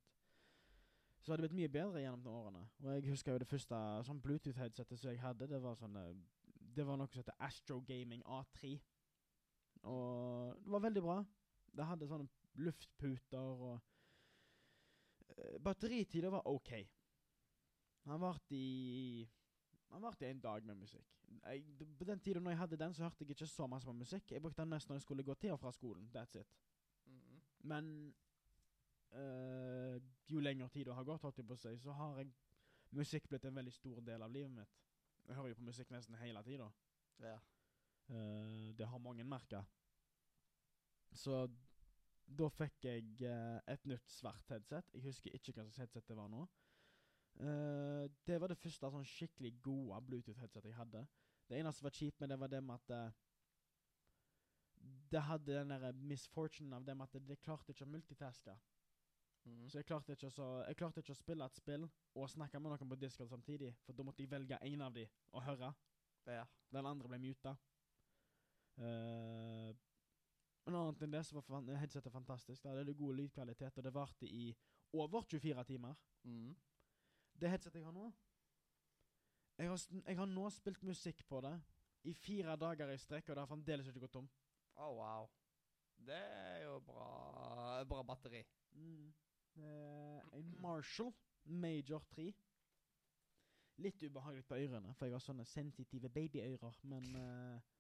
så har det blitt mye bedre gjennom de årene. Og jeg husker jo det første sånn Bluetooth-headsetet som jeg hadde, det var sånn eh, Det var noe som heter Astro Gaming A3. Og det var veldig bra. Det hadde sånne luftputer og uh, Batteritida var OK. Han varte i Han varte i en dag med musikk. Jeg, på den tida når jeg hadde den, så hørte jeg ikke så masse på musikk. Jeg brukte den mest når jeg skulle gå til og fra skolen. That's it. Mhm. Men eh, jo lengre tid det har gått, holdt jeg på å si, så har jeg musikk blitt en veldig stor del av livet mitt. Jeg hører jo på musikk nesten hele tida. Ja. Uh, det har mange merka. Så da fikk jeg uh, et nytt svart headset. Jeg husker ikke hva slags headset det var nå. Uh, det var det første sånn skikkelig gode Bluetooth-headsetet jeg hadde. Det eneste som var kjipt med det, var det med at uh, det hadde den der misfortunen av det med at det klarte ikke å multitaske. Mhm. Så jeg klarte, så, jeg klarte ikke å spille et spill og snakke med noen på Discord samtidig. For da måtte jeg velge én av de og høre. ja. Den andre ble muta. Uh, men annet enn det så var headsetet fantastisk. Da hadde det god lydkvalitet, og det varte i over 24 timer. Mm. Det headsetet jeg har nå jeg har, jeg har nå spilt musikk på det i fire dager i strekk, og det har fremdeles ikke gått tom. Å, wow. Det er jo bra Bra batteri. Mm. Eh, en Marshall Major 3. Litt ubehagelig på ørene, for jeg har sånne sensitive babyører, men uh,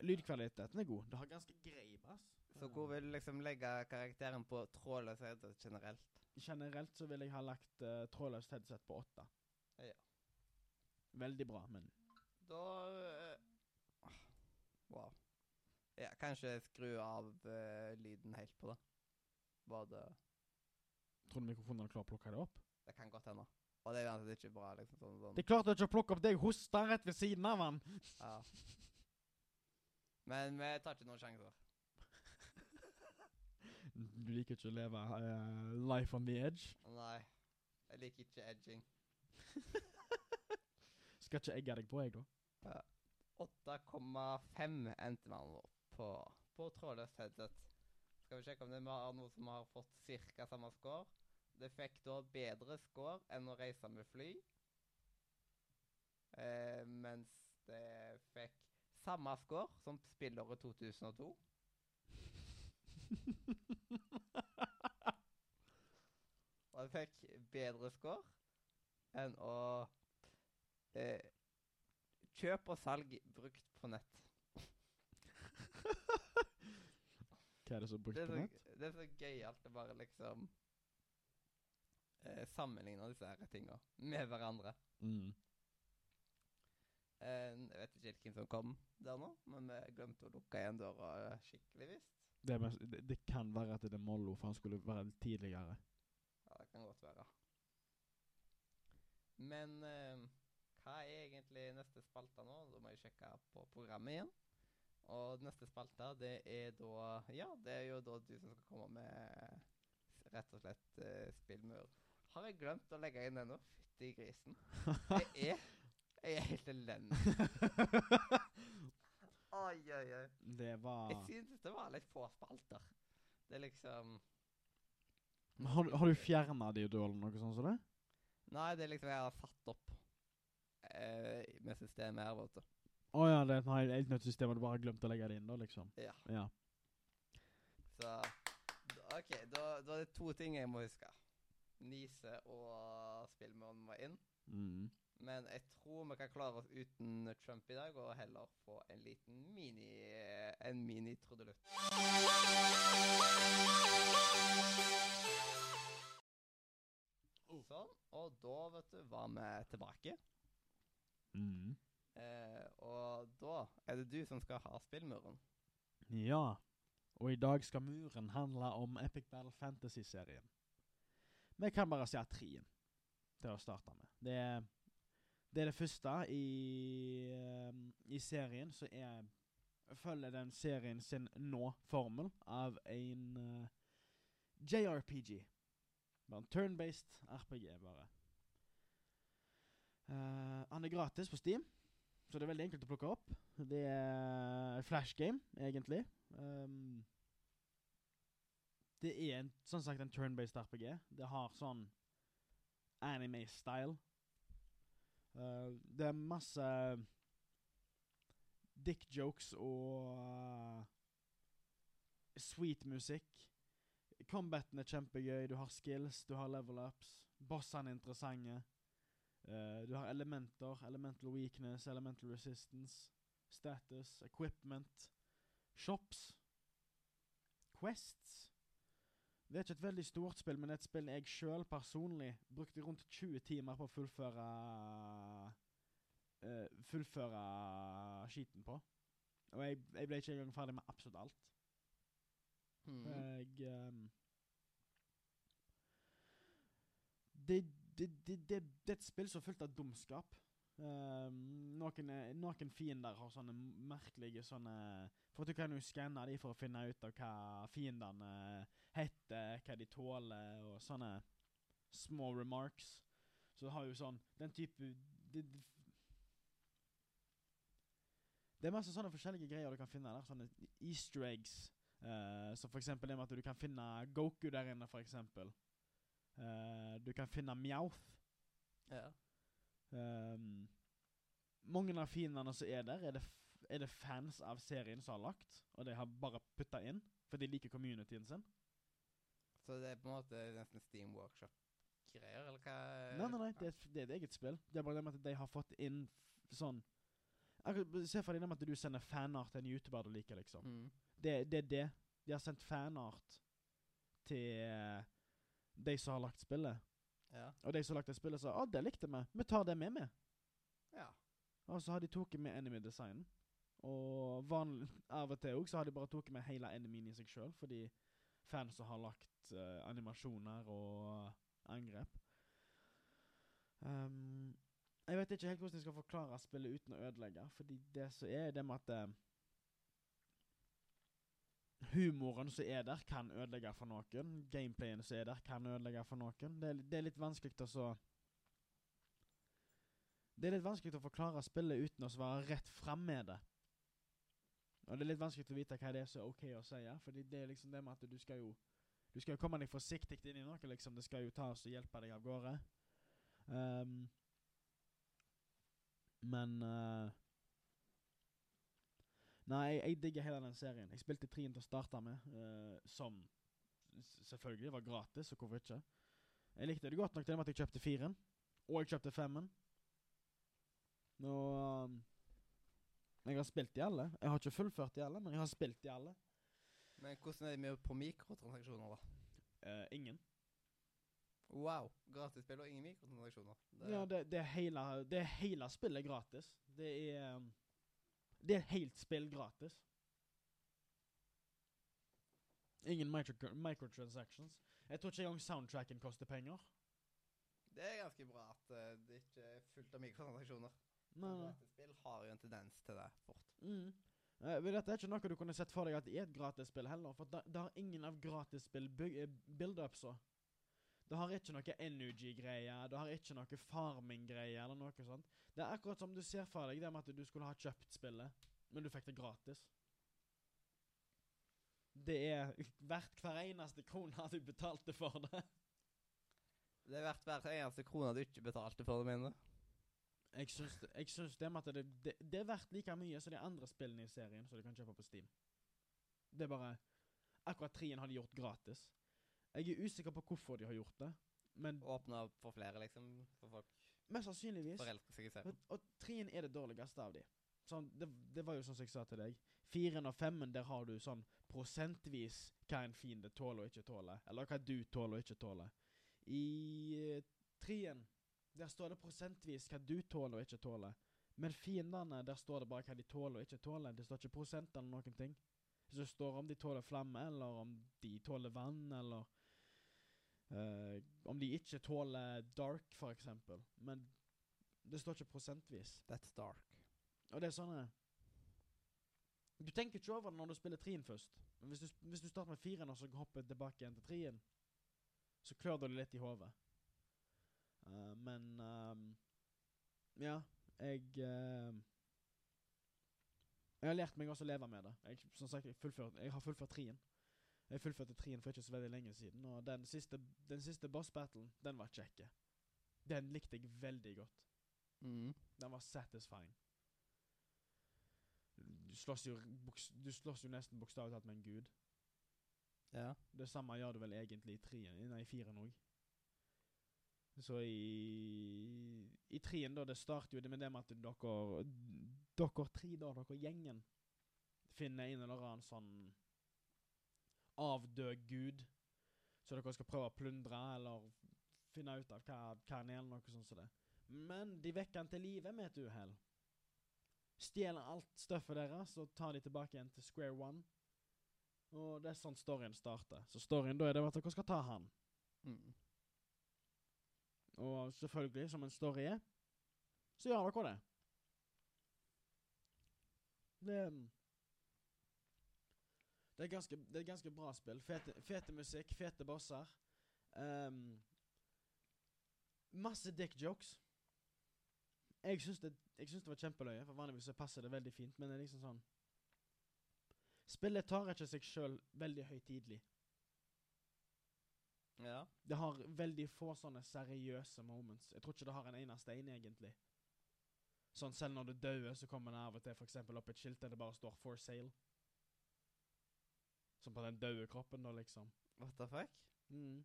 Lydkvaliteten er god. Det har ganske grei bass. Så hvor vil du liksom legge karakteren på trådløs headset generelt? Generelt så vil jeg ha lagt uh, trådløst headset på åtte. Ja. Veldig bra, men Da ah, Wow. Ja, kanskje skru av uh, lyden helt på det. Tror du mikrofonen klarer klar å plukke det opp? Det kan godt hende. Og det er uansett ikke bra. liksom sånn, sånn. Det klarte ikke å plukke opp deg hosta rett ved siden av han! Ja. Men vi tar ikke noen sjanser. (laughs) Du liker ikke å leve uh, life on the edge? Nei. Jeg liker ikke edging. (laughs) Skal ikke egge deg på, jeg, da. 8,5 endte man på, på trådløst headset. Skal vi sjekke om det er noe som har fått ca. samme score. Det fikk da bedre score enn å reise med fly. Eh, mens det fikk samme score som spillåret 2002. Og det fikk bedre score enn å eh, Kjøp og salg brukt på nett. (laughs) Hva er det som er brukt Det er så, det så gøyalt å bare liksom eh, sammenligne disse her tinga med hverandre. Mm. Eh, jeg vet ikke hvem som kom der nå, men vi glemte å lukke igjen døra eh, skikkelig, visst. Det, det, det kan være at det er Mollo, for han skulle være litt tidligere. Ja, det kan godt være. Men eh, hva er egentlig neste spalte nå? Da må jeg sjekke på programmet igjen. Og neste spalte, det er da Ja, det er jo da du som skal komme med rett og slett uh, spillmur. Har jeg glemt å legge inn ennå? Fytti grisen. Jeg (laughs) er Jeg er helt elendig. (laughs) Oi, oi, oi. det var Jeg synes det var litt få spalter. Det er liksom har, du- har du fjerna de, du, noe sånt som det? Nei, det er liksom jeg har satt opp uh, med systemet her, vet du. Å ja, det er et helt- helt nytt system, og du bare har glemt å legge det inn, da, liksom? Ja. Ja. Så OK, da, da er det to ting jeg må huske. Nise og spillmuren må inn. Mm. Men jeg tror vi kan klare oss uten Trump i dag, og heller få en liten mini En mini-trudelutt. Sånn. Og da, vet du, var vi tilbake. Mm. Eh, og da er det du som skal ha spillmuren. Ja. Og i dag skal muren handle om Epic Battle Fantasy-serien. Vi kan bare si at til å starte med. Det er det, er det første i, eh, i serien som er Følger den serien sin nå-formel av en uh, JRPG. Bare en turn-based RPG, bare. Uh, han er gratis på Steam, så det er veldig enkelt å plukke opp. Det er flash game, egentlig. Um, det er en, sånn sagt en turn-based RPG. Det har sånn anime-style. Uh, det er masse dick jokes og uh, sweet musikk. Combaten er kjempegøy. Du har skills, du har level ups. Bossene er interessante. Uh, du har elementer. Elemental weakness, elemental resistance, status, equipment, shops, quests. Det er ikke et veldig stort spill, men det er et spill jeg sjøl personlig brukte rundt 20 timer på å fullføre uh, Fullføre skiten på. Og jeg, jeg ble ikke engang ferdig med absolutt alt. Mhm. Jeg um, det, det, det, det, det er et spill som er fullt av dumskap. Um, noen, er- noen fiender har sånne merkelige sånne For du kan jo skanne de for å finne ut av hva fiendene heter, hva de tåler, og sånne små remarks. Så du har jo sånn Den type det, det er masse sånne forskjellige greier du kan finne der. Sånne easter eggs. Uh, så for eksempel det med at du kan finne Goku der inne, for eksempel. Eh, du kan finne Meowth. Ja. Um, mange av fiendene som er der, er det, f er det fans av serien som har lagt. Og de har bare putta inn, for de liker communityen sin. Så det er på en måte nesten Steam Workshop-greier, eller hva? Nei, nei, nei, det er, et, det er et eget spill. Det er bare det med at de har fått inn f sånn Akkurat- Se for deg det med at du sender fanart til en YouTuber du liker, liksom. Mm. Det, det er det. De har sendt fanart til eh, de som har lagt spillet. Ja. Og de som har lagt det spillet, sa 'Å, det likte vi. Vi tar det med, vi'. ja. Og så har de tatt med enemy-designen. Og vanlig, av og til òg så har de bare tatt med hele enemyen i seg sjøl, fordi fans har lagt uh, animasjoner og angrep. Um, jeg vet ikke helt hvordan jeg skal forklare spillet uten å ødelegge, fordi det som er det med at eh, Humoren som er der, kan ødelegge for noen. Gameplayen som er der, kan ødelegge for noen. Det er, det er litt vanskelig å så Det er litt vanskelig å forklare spillet uten å være rett fram med det. Og det er litt vanskelig å vite hva det er som er OK å si, fordi det er liksom det med at du skal jo Du skal jo komme deg forsiktig inn i noe, liksom. Det skal jo ta oss og hjelpe deg av gårde. Um, men eh, Nei, jeg, jeg digger hele den serien. Jeg spilte trien til å starte med, uh, som selvfølgelig var gratis, så hvorfor ikke? Jeg likte det godt nok til at jeg kjøpte firen, og jeg kjøpte femmen. Og um, jeg har spilt i alle. Jeg har ikke fullført i alle, men jeg har spilt i alle. Men hvordan er det med på mikrotransaksjoner, da? Uh, ingen. Wow. Gratis spill og ingen mikrotransaksjoner. Det, Ja, det, det, er hele, det er hele spillet gratis. Det er um, Det er helt spill gratis. Ingen micro microtransactions. Jeg tror ikke engang soundtracken koster penger. det er ganske bra at uh, det ikke er fullt av mikrotransaksjoner. Nei. Har jo en tendens til det fort. Mm. Uh, men dette er ikke noe du kunne sett for deg at det er et gratisspill heller. For det har ingen av gratisspill eh, build-upsa. Det har ikke noe energy-greier, det har ikke noe farming-greier eller noe sånt. Det er akkurat som du ser for deg det med at du skulle ha kjøpt spillet, men du fikk det gratis. Det er verdt hver eneste krone du betalte for det. Det er verdt hver eneste krone du ikke betalte for det, mener Jeg syns, jeg syns det med at det, det, det er verdt like mye som de andre spillene i serien som du kan kjøpe på Steam. Det er bare Akkurat trien har de gjort gratis. Jeg er usikker på hvorfor de har gjort det, men Åpna for flere, liksom. For folk. Mest sannsynligvis. Forelsker seg i serien. og treen er det dårligste av de. Sånn, det, det var jo sånn som jeg sa til deg. Firen og femmen, der har du sånn prosentvis hva en fiende tåler og ikke tåler. Eller hva du tåler og ikke tåler. I eh, treen, der står det prosentvis hva du tåler og ikke tåler. Men fiendene, der står det bare hva de tåler og ikke tåler. Det står ikke prosent eller noen ting. Så det står om de tåler flamme, eller om de tåler vann, eller eh, Om de ikke tåler dark, eksempel. Men det står ikke prosentvis. That's dark. Og det er sånn eh, Du tenker ikke over det når du spiller trien først. Men hvis du, hvis du starter med firen og så hopper tilbake igjen til trien, så klør det litt i hodet. Uh, men um, Ja, jeg uh, Jeg har lært meg også å leve med det. Jeg, som sagt, jeg, jeg har fullført trien. Jeg fullførte trien for ikke så veldig lenge siden, og den siste, den siste boss battlen, den var kjekke. Den likte jeg veldig godt. Mm. Den var satisfying. Du slåss jo, du slåss jo nesten bokstavelig talt med en gud. Ja. Det samme gjør du vel egentlig i trien, nei, i firen òg. Så i I trien, da, det starter jo det med det med at dere Dere tre, da, dere gjengen, finner en eller annen sånn avdød gud. Så dere skal prøve å plundre eller finne ut av hva, hva han er, eller noe sånt som det. Men de vekker han til live med et uhell. Stjeler alt støffet deres og tar de tilbake igjen til square one. Og det er sånn storyen starter. Så storyen da er det at dere skal ta han. Mm. Og selvfølgelig, som en story er, så gjør dere det. Det Det er ganske, det er ganske bra spill. Fete, fete musikk, fete bosser. Um, masse dick jokes. Jeg syns det, det var kjempeløye, for vanligvis så passer det veldig fint, men det er liksom sånn Spillet tar ikke seg sjøl veldig høytidelig. Ja. Det har veldig få sånne seriøse moments. Jeg tror ikke det har en eneste en, egentlig. Sånn Selv når du dauer, så kommer det av og til eksempel opp et skilt der det bare står 'For sale'. Som på den døde kroppen, da, liksom. What the fuck? Mm.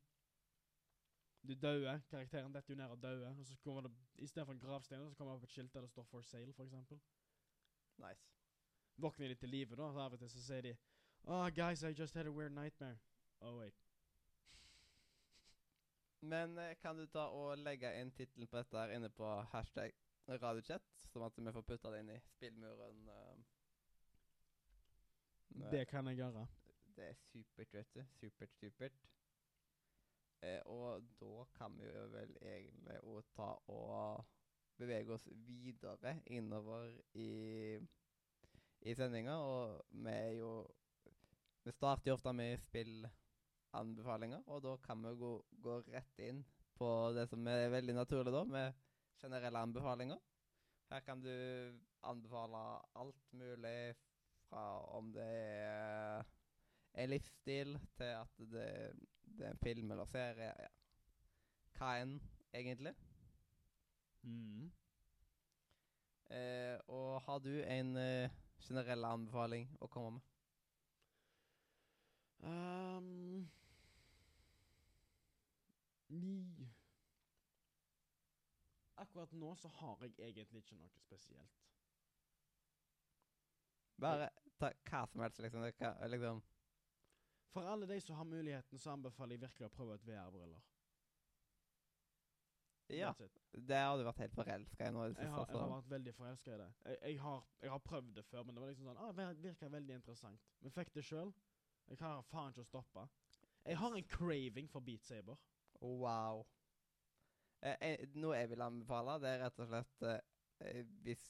Du dauer, karakteren detter jo ned og dauer, og så kommer det i stedet for en gravstein, så kommer det opp et skilt der det står 'For sale', for eksempel. Nice. Våkner de til live, da, så av og til så sier de Oh, guys, I just had a weird nightmare. Oh, wait. Men eh, kan du ta og legge inn tittelen på dette her inne på hashtag radiochat, sånn at vi får putta det inn i spillmuren? Uh, Det kan jeg gjøre. Det er supert, vet du. Supert, supert. Eh, og da kan vi jo vel egentlig å ta og bevege oss videre innover i, i sendinga, og vi er jo Vi starter jo ofte med spillanbefalinger, og da kan vi gå, gå rett inn på det som er veldig naturlig, da, med generelle anbefalinger. Her kan du anbefale alt mulig fra om det er en livsstil til at det, det er en film eller serie. Ja. Hva enn, egentlig. Mm. Eh, og har du en eh, generell anbefaling å komme med? Um, ni. Akkurat nå så har jeg egentlig ikke noe spesielt. Bare ta hva som helst, liksom. Det hva, liksom For alle de som har muligheten, så anbefaler jeg virkelig å prøve et VR-briller. Ja, det hadde vært helt forelska i nå i det Jeg har, jeg har vært veldig forelska i det. Jeg, jeg, har, jeg har prøvd det før, men det var liksom sånn ah, det virka veldig interessant. Men fikk det sjøl. Jeg klarer faen ikke å stoppe. Jeg har en craving for Beat Saber. Wow. Eh, eh, noe jeg vil anbefale, det er rett og slett eh, hvis,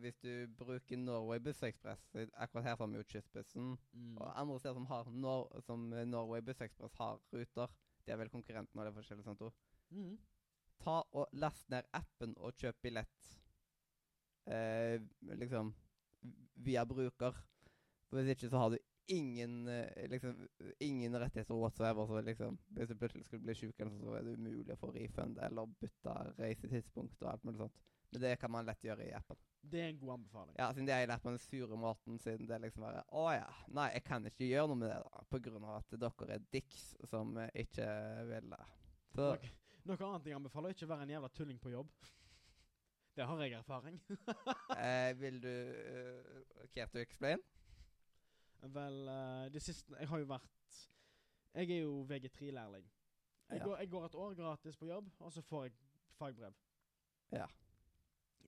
hvis du bruker Norway Bussekspress eh, Akkurat her har vi jo Kystbussen. Mm. Og andre steder som har Nor som eh, Norway Bussekspress har ruter. De er vel konkurrenten og det forskjellige sånt òg. Mm. Ta og Last ned appen og kjøp billett. Eh, liksom via bruker. Hvis ikke så har du ingen eh, liksom ingen rettigheter whatsoever. Så liksom, hvis du plutselig skulle bli sjuk, så er det umulig å få refund eller bytte reisetidspunkt og alt mulig sånt. Men det kan man lett gjøre i appen. Det er en god anbefaling. Ja, siden det er lært på den sure måten, siden det liksom bare Å ja. Nei, jeg kan ikke gjøre noe med det, da. På grunn av at dere er dicks som ikke vil det. Så Noe, noe annet jeg anbefaler, er ikke være en jævla tulling på jobb. (laughs) Det har jeg erfaring. (laughs) Eh, vil du uh, care to explain? Vel, uh, det siste Jeg har jo vært Jeg er jo VG3-lærling. Jeg, Ja. jeg går et år gratis på jobb, og så får jeg fagbrev. Ja.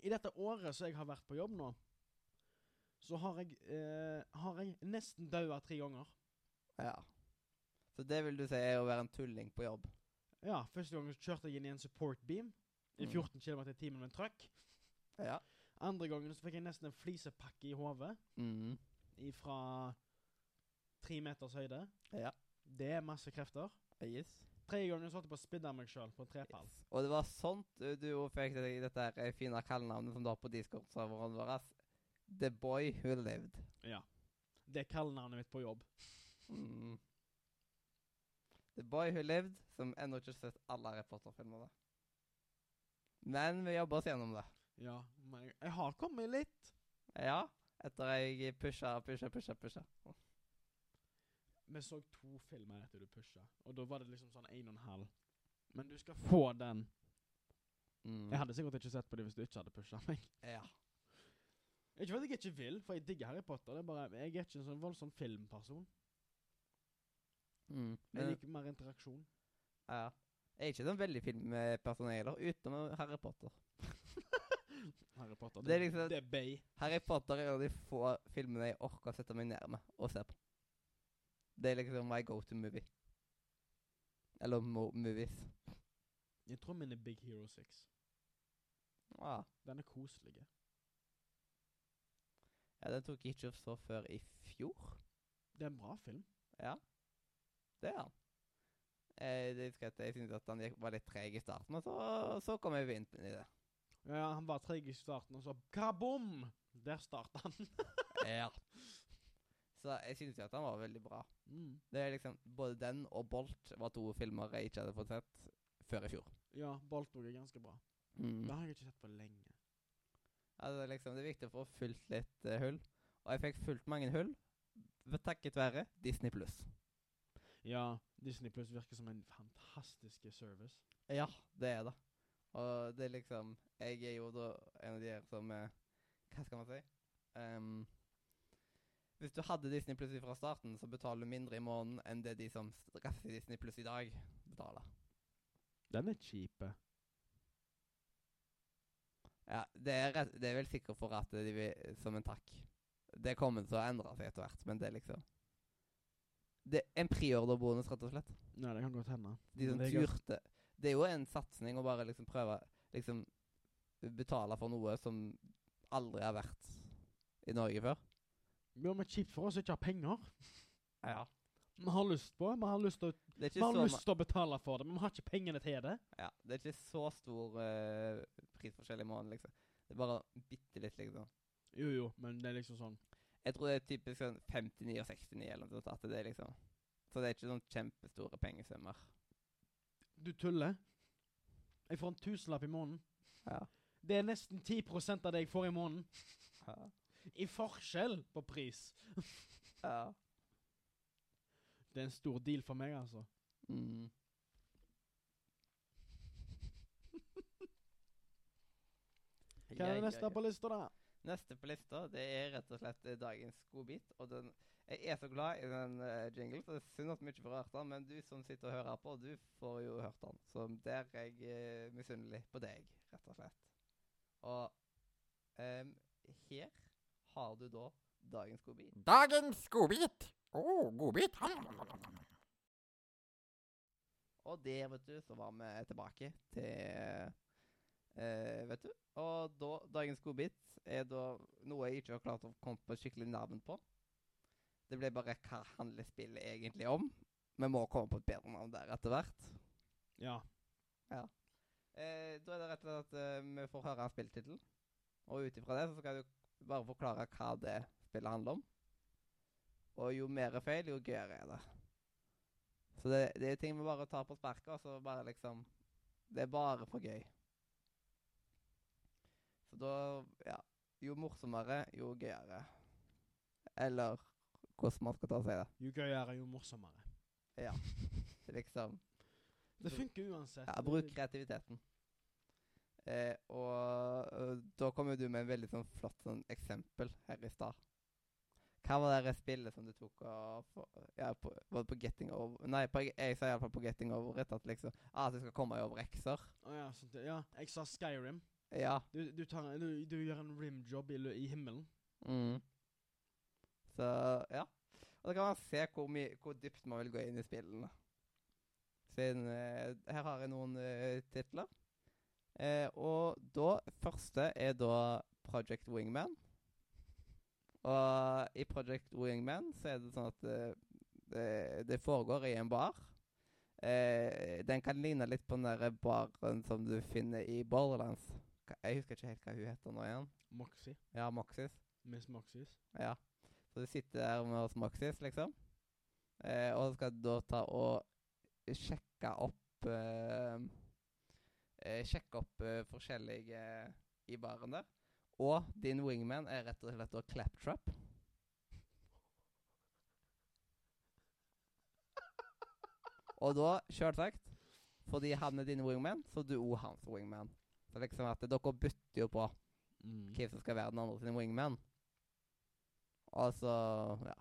I dette året som jeg har vært på jobb nå, så har jeg, eh, har jeg nesten daua tre ganger. Ja. Så det vil du si er å være en tulling på jobb? Ja, Første gangen kjørte jeg inn i en support beam i Mm. 14 km i timen med en truck. Ja. Andre gangen så fikk jeg nesten en flisepakke i hodet Mm. fra tre meters høyde. Ja. Det er masse krefter. Yes. Tredje ganger jeg på å spidde meg sjøl på trepall. yes. Og det var sånt uh, du fikk dette her eh, fine kallenavnet som du har på Discord-serveren vår. The Boy Who Lived. Ja. Det er kallenavnet mitt på jobb. Mm. The Boy Who Lived, som ennå ikke har sett alle reporterfilmene. Men vi jobber oss gjennom det. Ja, men jeg har kommet litt. Ja, etter jeg pusha, pusha, pusha, pusha. Vi så to filmer etter du pusha, og da var det liksom sånn en og en halv. Men du skal få den. Mm. Jeg hadde sikkert ikke sett på det hvis du ikke hadde pusha meg. Ja. Ikke fordi jeg ikke vil, for jeg digger Harry Potter. Det er bare, Jeg er ikke en sånn voldsom filmperson. Mm. Jeg liker mer interaksjon. ja. Jeg er ikke sånn veldig filmperson heller, utenom Harry Potter. (laughs) Harry Potter. Det er liksom- det er bay. Harry Potter er en av de få filmene jeg orker å sette meg ned med og se på. Det er liksom my go to movie. Eller mo movies. Jeg tror min er Big Hero 6. Ah. Den er koselig. Ja, den tok ikke opp så før i fjor. Det er en bra film. Ja, det er han. Eh, det jeg jeg syntes at han var litt treg i starten, og så, så kom jeg inn i det. Ja, Han var treg i starten, og så kabom! Der starta han. (laughs) ja. Så jeg synes jo at han var veldig bra. mm. Det er liksom, Både den og Bolt var to filmer jeg ikke hadde fått sett før i fjor. Ja, Bolt òg er ganske bra. Mm. Det har jeg ikke sett på lenge. Ja, det, er liksom, det er viktig å få fylt litt uh, hull. Og jeg fikk fulgt mange hull takket være Disney pluss. Ja, Disney pluss virker som en fantastisk service. Ja, det er det. Og det er liksom Jeg er jo da en av de her som eh, Hva skal man si? Ehm, hvis du hadde Disney Pluss fra starten, så betaler du mindre i måneden enn det de som stresser Disney Pluss i dag, betaler. Den er cheap. Ja, det er, rett, det er vel sikkert for at de vil Som en takk. Det kommer til å endre seg etter hvert, men det er liksom Det er en priorderbonus, rett og slett. Nei, det kan godt hende. De som det turte Det er jo en satsing å bare liksom prøve Liksom betale for noe som aldri har vært i Norge før. Ja, men kjipt for oss som ikke har penger. Ja. Vi har lyst på. Vi har lyst til å, vi har lyst til å betale for det, men vi har ikke pengene til det. ja, det er ikke så stor uh, prisforskjell i måneden, liksom. Det er bare bitte litt, liksom. Jo, jo, men det er liksom sånn Jeg tror det er typisk sånn 59 og 69 eller noe sånt. At det er liksom Så det er ikke sånn kjempestore pengesummer. Du tuller. Jeg får en tusenlapp i måneden. Ja. Det er nesten 10% av det jeg får i måneden. Ja. I forskjell på pris. (laughs) ja. Det er en stor deal for meg, altså. Mm. (laughs) Hva er det neste på lista, da? Neste på lista det er rett og slett dagens godbit. Og den, jeg er så glad i den uh, jinglen, så det er synd at vi ikke får hørt den. Men du som sitter og hører på, du får jo hørt den. Så der er jeg uh, misunnelig på deg, rett og slett. Og um, her har du da dagens godbit. Dagens godbit. Å, godbit. Og der, vet du, så var vi tilbake til eh, Vet du. Og da, dagens godbit er da noe jeg ikke har klart å komme på skikkelig navn på. Det ble bare hva handler spillet egentlig om? Vi må komme på et bedre navn der etter hvert. Ja. Eh, da er det rett og slett at eh, vi får høre en spilltittel. Og ut ifra det så skal du bare forklare hva det spillet handler om. Og jo mer feil, jo gøyere er det. Så det, det er ting vi bare tar på sparket, og så bare liksom Det er bare for gøy. Så da Ja. Jo morsommere, jo gøyere. Eller hvordan man skal ta seg det. Jo gøyere, jo morsommere. Ja. (laughs) Liksom Det funker uansett. Ja, bruk kreativiteten. Eh, og og, da kom jo du med en veldig sånn flott sånn eksempel her i stad. Hva var det spillet som du tok og for, ja, på, Var det på Getting Over Nei, på, jeg sa iallfall på Getting Over at liksom ah, at du skal komme over X-er. oh, ja, sånt, det. ja, jeg sa Skyrim. Ja. Du, du, tar, du, du gjør en rimjob i, i himmelen. Mm. Så ja. Og da kan man se hvor, hvor dypt man vil gå inn i spillene. Siden eh, Her har jeg noen eh, titler. Eh, og da Første er da Project Wingman. Og i Project Wingman så er det sånn at eh, det, det foregår i en bar. Eh, den kan ligne litt på den der baren som du finner i Borderlands. Jeg husker ikke helt hva hun heter nå igjen. Moxie. Ja, Moxis. Miss Moxies. Ja. Så du sitter der med oss Maxis, liksom. Eh, og så skal du da ta og sjekke opp eh, Sjekke opp eh, forskjellige eh, i baren der. Og din wingman er rett og slett da Claptrap. og da, sjølsagt, fordi han er din wingman, så er du òg hans wingman. Så liksom at dere bytter jo på Mm. hvem som skal være den andre sin wingman. Og så ja.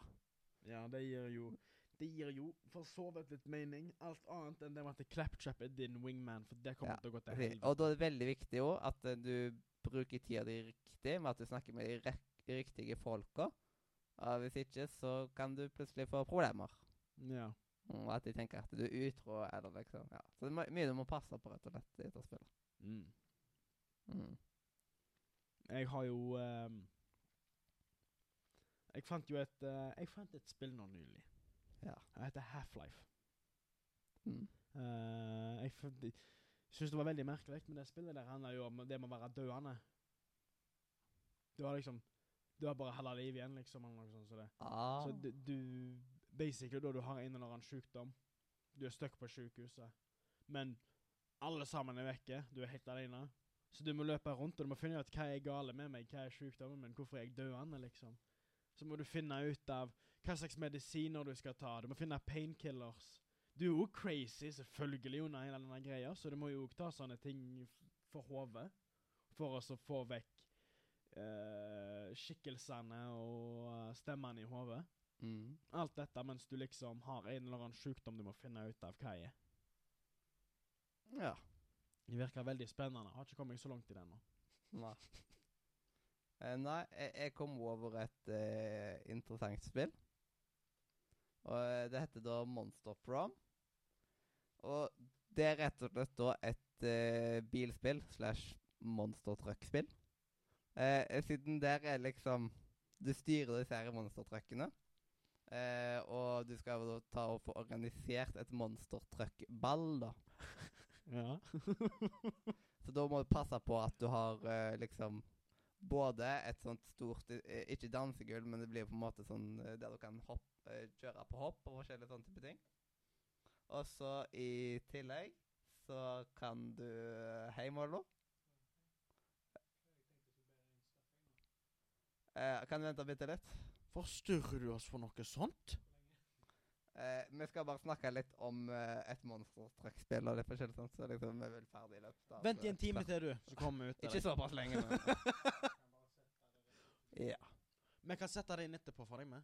Ja, det gir jo Det gir jo for så vidt litt mening. Alt annet enn det med at Claptrap er din wingman, for det kommer Ja, til å gå til helvete. Og da er det veldig viktig òg at eh, du bruker tida di riktig, med at du snakker med de riktige folka. Og hvis ikke, så kan du plutselig få problemer. Ja. Mm, Og at de tenker at du er utro, eller liksom ja. Så det er mye du må passe på, rett og slett, i etterspillet. Mm. Mm. Jeg har jo um, Jeg fant jo et uh, Jeg fant et spill nå nylig. Ja. Den heter Half-Life. Mm. Uh, jeg syns det var veldig merkelig, men det spillet der handler jo om det med å være døende. Du har liksom Du har bare halve liv igjen, liksom, eller noe sånt. Så det. Ah. Så du, du Basically, da du har en eller annen sykdom Du er stuck på sykehuset, men alle sammen er vekke. Du er helt alene. Så du må løpe rundt, og du må finne ut hva er gale med meg, hva er sykdommen min, hvorfor er jeg døende, liksom. Så må du finne ut av hva slags medisiner du skal ta. Du må finne painkillers. Du er jo crazy, selvfølgelig, under hele denne greia, så du må jo ta sånne ting for hodet. For å få vekk uh, skikkelsene og eh, stemmene i hodet. mm. Alt dette mens du liksom har en eller annen sykdom du må finne ut av hva er. Ja. Det virker veldig spennende. Har ikke kommet så langt i det ennå. Nei. Eh, nei, jeg, jeg kom over et uh, interessant spill. Og eh, Det heter da Monster Prom. Og det er rett og slett da et eh, bilspill slash monstertruckspill. truck-spill. Eh, siden der er liksom Du styrer disse her monstertruckene. Eh, og du skal da ta og få organisert et monstertruck-ball, da. (laughs) Ja. (laughs) Så da må du passe på at du har eh, liksom både et sånt stort eh, Ikke dansegulv, men det blir på en måte sånn eh, der du kan hopp, eh, kjøre på hopp og forskjellige sånne type ting. Og så i tillegg så kan du Hei, Mollo. Eh, kan du vente bitte litt? Forstyrrer du oss for noe sånt? Eh, vi skal bare snakke litt om eh, et monstertruckspill og litt forskjellig sånt, så liksom vi vel ferdig i løpet av Vent i eh, en time til, du, så kommer vi ut. Ikke såpass lenge, men (laughs) Ja. Vi kan sette det inn etterpå for deg med.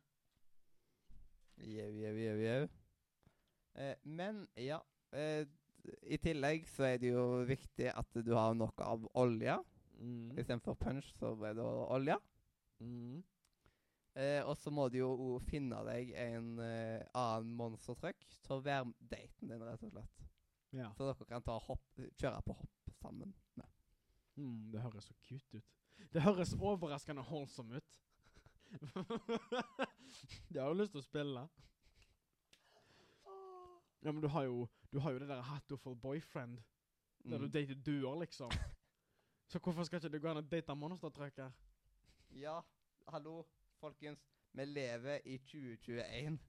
Jau, jau, jau, jau. Eh, men ja eh, I tillegg så er det jo viktig at du har nok av olje. Mm. Istedenfor punch, så er det olje. Mm. Eh, og så må du jo finne deg en eh, annen monstertruck til å være daten din, rett og slett. Ja. Så dere kan ta hopp, kjøre på hopp sammen. med. Mm, det høres så cute ut. Det høres overraskende holdsom ut. (laughs) det har du lyst til å spille. Ja, men du har jo, du har jo det der Hatoful Boyfriend, der du Mm. dater duer, liksom. Så hvorfor skal ikke det gå an å date monstertrucker? Ja, hallo, folkens. Vi lever i 2021.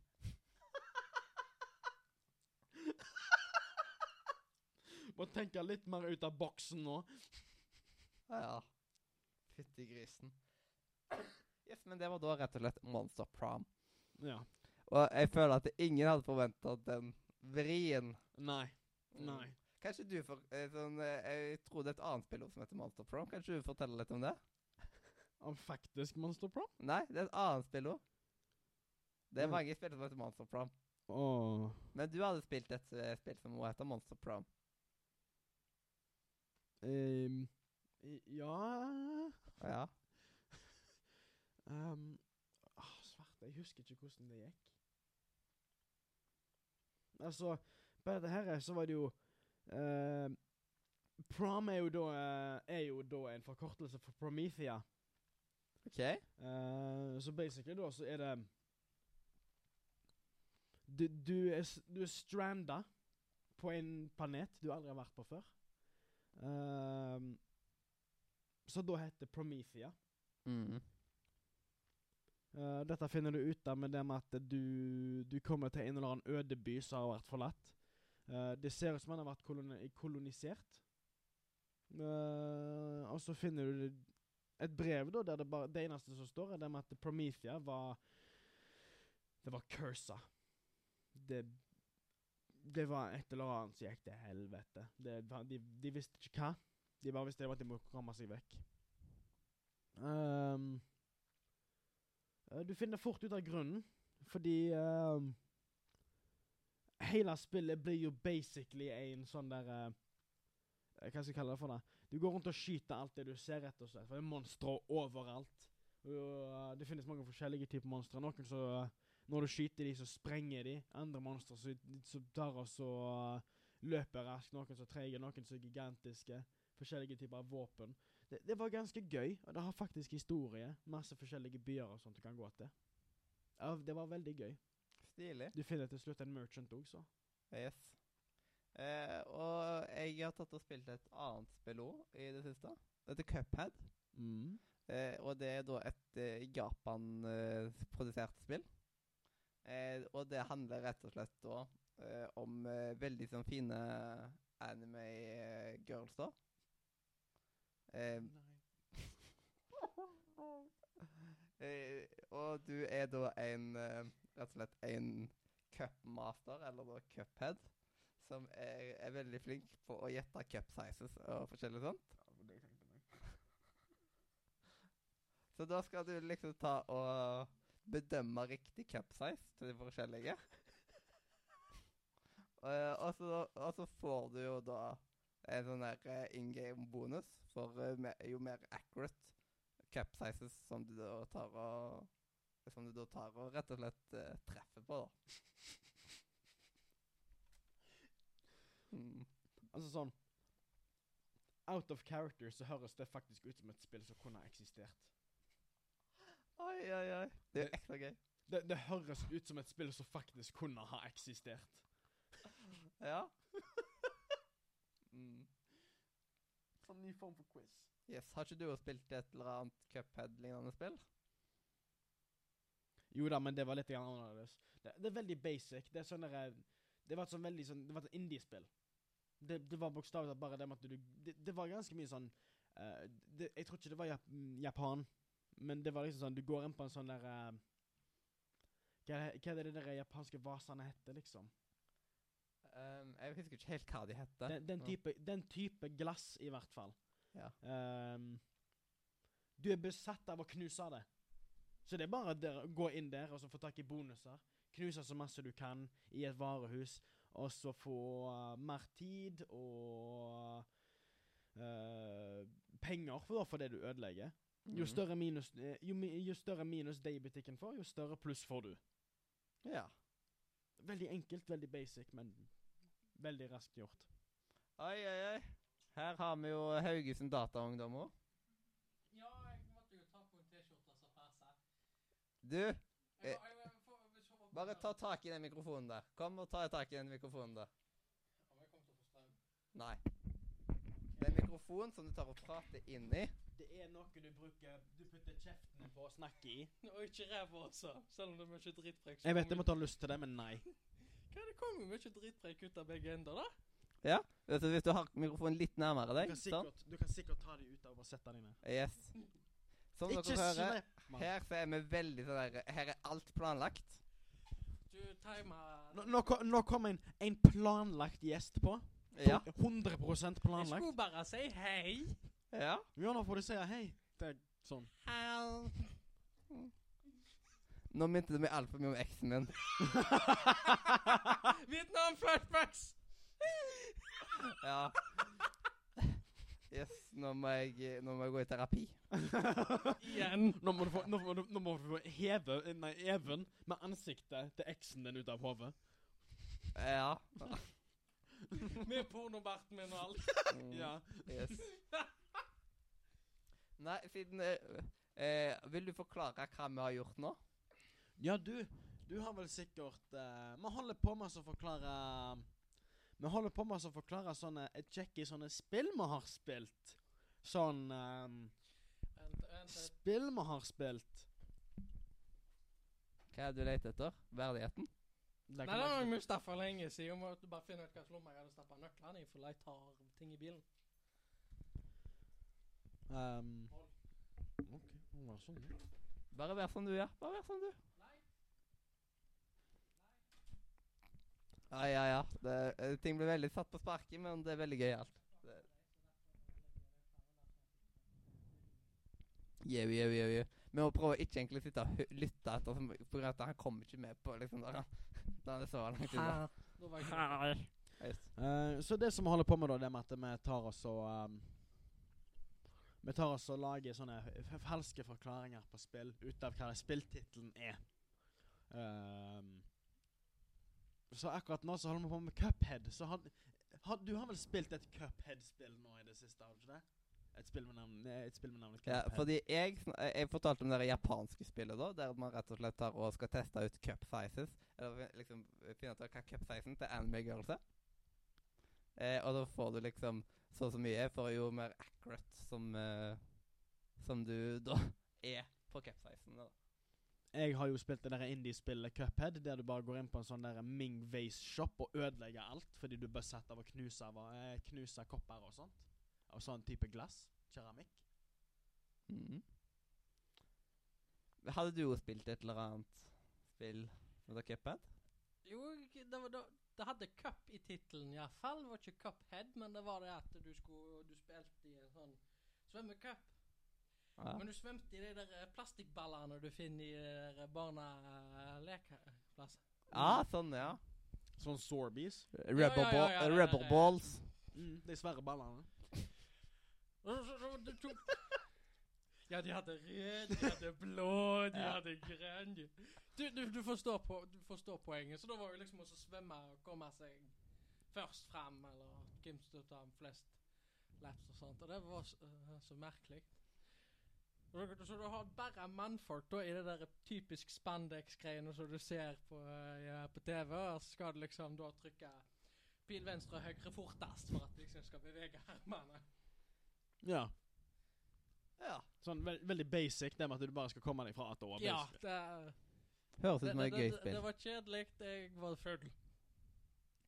Må tenke litt mer ut av boksen nå. Ja. Fytti grisen. Yes, men det var da rett og slett Monster Prom. Ja. Og jeg føler at ingen hadde forventa den vrien. Nei. Nei. Kanskje du får eh, sånn eh, Jeg tror det er et annet spill som heter Monster Prom. Kanskje du forteller litt om det? Om faktisk Monster Prom? Nei, det er et annet spill òg. Det er Mm. mange spill som heter Monster Prom. Åh. Men du hadde spilt et eh, spill som heter Monster Prom. I- ja Ja. um, Svarte, jeg husker ikke hvordan det gikk. Altså, på dette her så var det jo uh, Prom er jo da eh, Er jo da en forkortelse for Promethea. OK. Uh, så basically da så er det Du, du er, du er stranda på en planet du aldri har vært på før. Ehm, så da heter Promethea. Mm. Uh, dette finner du ut av med det med at du, du kommer til en eller annen ødeby som har vært forlatt. Uh, det ser ut som den har vært koloni kolonisert. Uh, og så finner du et brev da, der det, bare, det eneste som står, er det med at Promethea var Det var cursa. Det Det var et eller annet som gikk til helvete. Det, de, de visste ikke hva. De bare visste at de må komme seg vekk. Eh, du finner fort ut av grunnen, fordi um, Hele spillet blir jo basically en sånn der uh, Hva skal jeg kalle det for? da? Du går rundt og skyter alt det du ser, rett og slett. For det er monstre overalt. Og, uh, det finnes mange forskjellige typer monstre. Noen som Når du skyter de, så sprenger de. Andre monstre som tar oss og løper raskt. Noen som er trege, noen som er gigantiske. Forskjellige typer av våpen. Det, det var ganske gøy, og det har faktisk historie. Masse forskjellige byer og sånt du kan gå til. Ja, det var veldig gøy. Stilig. Du finner til slutt en merchant òg, så. Yes. Eh, og jeg har tatt og spilt et annet spill òg i det siste. Det heter Cuphead. Mm. Eh, og det er da et eh, Japan-produsert spill. Eh, og det handler rett og slett da eh, om eh, veldig sånn fine anime-girls, da. Eh, (laughs) eh, og du er da en eh, Rett og slett en cupmaster, eller da cuphead, som er, er veldig flink på å gjette cup sizes og forskjellig sånt. (laughs) Så da skal du liksom ta og bedømme riktig cup size til de forskjellige. (laughs) Eh, og, så, og så får du jo da en sånn der eh, in game bonus for eh, jo mer accurate cap sizes som du da tar og Som du da tar og rett og slett eh, treffer på, da. (laughs) Mm. Altså sånn Out of character så høres det faktisk ut som et spill som kunne ha eksistert. Oi, oi, oi. Det er ekstra gøy. Det, det høres ut som et spill som faktisk kunne ha eksistert. Ja. (laughs) mm. Sånn ny form for quiz. Yes. Har ikke du også spilt et eller annet Cuphead-lignende spill? Jo da, men det var litt grann annerledes. Det, det er veldig basic. Det er sånn der, eh, Det var et sånn veldig sånn Det var et indie-spill. Det, det var bokstavelig talt bare det med at du Det, det var ganske mye sånn uh, det, Jeg tror ikke det var Jap Japan, men det var liksom sånn Du går inn på en sånn der uh, hva, det- hva er det de japanske vasene heter, liksom? Um, jeg husker ikke helt hva de heter. Den, den, type, den type glass, i hvert fall. Ja. Um, du er besatt av å knuse det. Så det er bare å gå inn der og så få tak i bonuser. Knuse så masse du kan i et varehus, og så få uh, mer tid og uh, penger for, da, for det du ødelegger. Jo Mhm. større minus eh, jo, jo større minus det i butikken får, jo større pluss får du. Ja. Veldig enkelt, veldig basic, men veldig raskt gjort. Oi, oi, oi. Her har vi jo Haugesund Dataungdom òg. Ja, jeg måtte jo ta på en T-skjorte som passer. Du, Jeg, Eh, jeg, bare ta tak i den mikrofonen der. Kom og ta tak i den mikrofonen der. Om jeg kommer til å få strøm. Nei. Det er en mikrofon som du tar og prater inn i. Det er noe du bruker Du putter kjeften på å snakke i. (laughs) Og ikke ræva også, selv om det er mye drittpreik. så Jeg vet jeg måtte ha lyst til det, men nei. Hva, det kommer jo mye drittpreik ut av begge ender, da. Ja. Vet du, Hvis du har mikrofonen litt nærmere Du deg kan sånn. sikkert, du kan sikkert ta dem ut av og sette dem ned. Yes. Som Ikke dere hører, her så er vi veldig sånn der Her er alt planlagt. Du timer Nå, nå, ko- nå kom en, en planlagt gjest på. Ja. 100 Jeg planlagt. skulle bare si hei. ja. Ja, nå får du si hei. Det er sånn. Nå minte du meg altfor mye om eksen min. (laughs) Vietnam flashbacks! Ja. Yes, nå må jeg, nå må jeg gå i terapi. Igjen. Nå må du få, nå må du, nå må du få heve Nei, Even med ansiktet til eksen din ut av hodet. Ja. Med pornobarten min og alt. Mm, Ja. Yes. Nei, siden eh, eh, Vil du forklare hva vi har gjort nå? Ja, du Du har vel sikkert eh, Vi holder på med å forklare Vi holder på med å forklare sånne et sjekke sånne spill vi har spilt. Sånn um, Vent, vent, Spill vi har spilt. Hva er det du leter etter? Verdigheten? Det Nei, det har noe for lenge siden. Må du bare finne ut hva lomme jeg hadde stappa nøklene i, for jeg tar ting i bilen. Um, OK. det sånn. ja. Bare vær som du, ja. Bare vær som du. Ja, ja, ja. Det, eh, ting blir veldig satt på sparket, men det er veldig gøyalt. Jau, jau, jau, jau. Vi må prøve å ikke egentlig sitte og lytte etter, at han kommer ikke med på liksom der da det så langt unna. Da Yes. Eh, så det som vi holder på med, da, det med at vi tar oss og um, Vi tar oss og lager sånne falske forklaringer på spill ut av hva spilltittelen er. Ehm, så akkurat nå så holder vi på med Cuphead. Så had, had, du har vel spilt et Cuphead-spill nå i det siste? har du ikke det? Et spill med, navn, eh, et spill med navnet Ja, Cuphead. fordi jeg, eh, jeg fortalte om det japanske spillet, da, der man rett og slett tar og skal teste ut cup sizes. Eller liksom finne ut hva cup sizen til anime girls er. Eh, og da får du liksom så og så mye for jo mer accurate som eh, Som du da (laughs) er på cup sizen. Da. Jeg har jo spilt det der indie-spillet Cuphead, der du bare går inn på en sånn der Ming Vase-shop og ødelegger alt fordi du blir sett av å knuse, av, eh, knuse kopper og sånt. Av sånn type glass. Keramikk. Mm. Hadde du jo spilt et eller annet spill med Cuphead? Jo, det, var, det, det hadde cup i tittelen iallfall. Det var ikke cuphead, men det var det at du skulle Du spilte i en sånn svømmecup. Ja. Men du svømte i de der eh, plastikkballene du finner i de der barnelekeplasser. ja, sånn, ja. Sånn Sorbies. Rubber, ja, ja, ja, det rubber eh, balls. Mm, de svære ballene. (laughs) Ja, de hadde rød, de hadde blå, de Ja. hadde grønn. Du, du, du, forstår på, du forstår poenget. Så da var jo liksom å svømme og komme seg først fram, eller hvem som tar flest laps og sånt. Og det var så, så merkelig. Så du har bare mannfolk da i det der typisk spandex-greiene som du ser på, øh, ja, på TV, og så skal du liksom da trykke pil venstre og høyre fortest for at du liksom skal bevege armene. Ja. Ja. Sånn ve veldig basic, det med at du bare skal komme deg fra A til Å. Ja, det, Høres ut som et gøy spill. det var kjedelig. Jeg var full.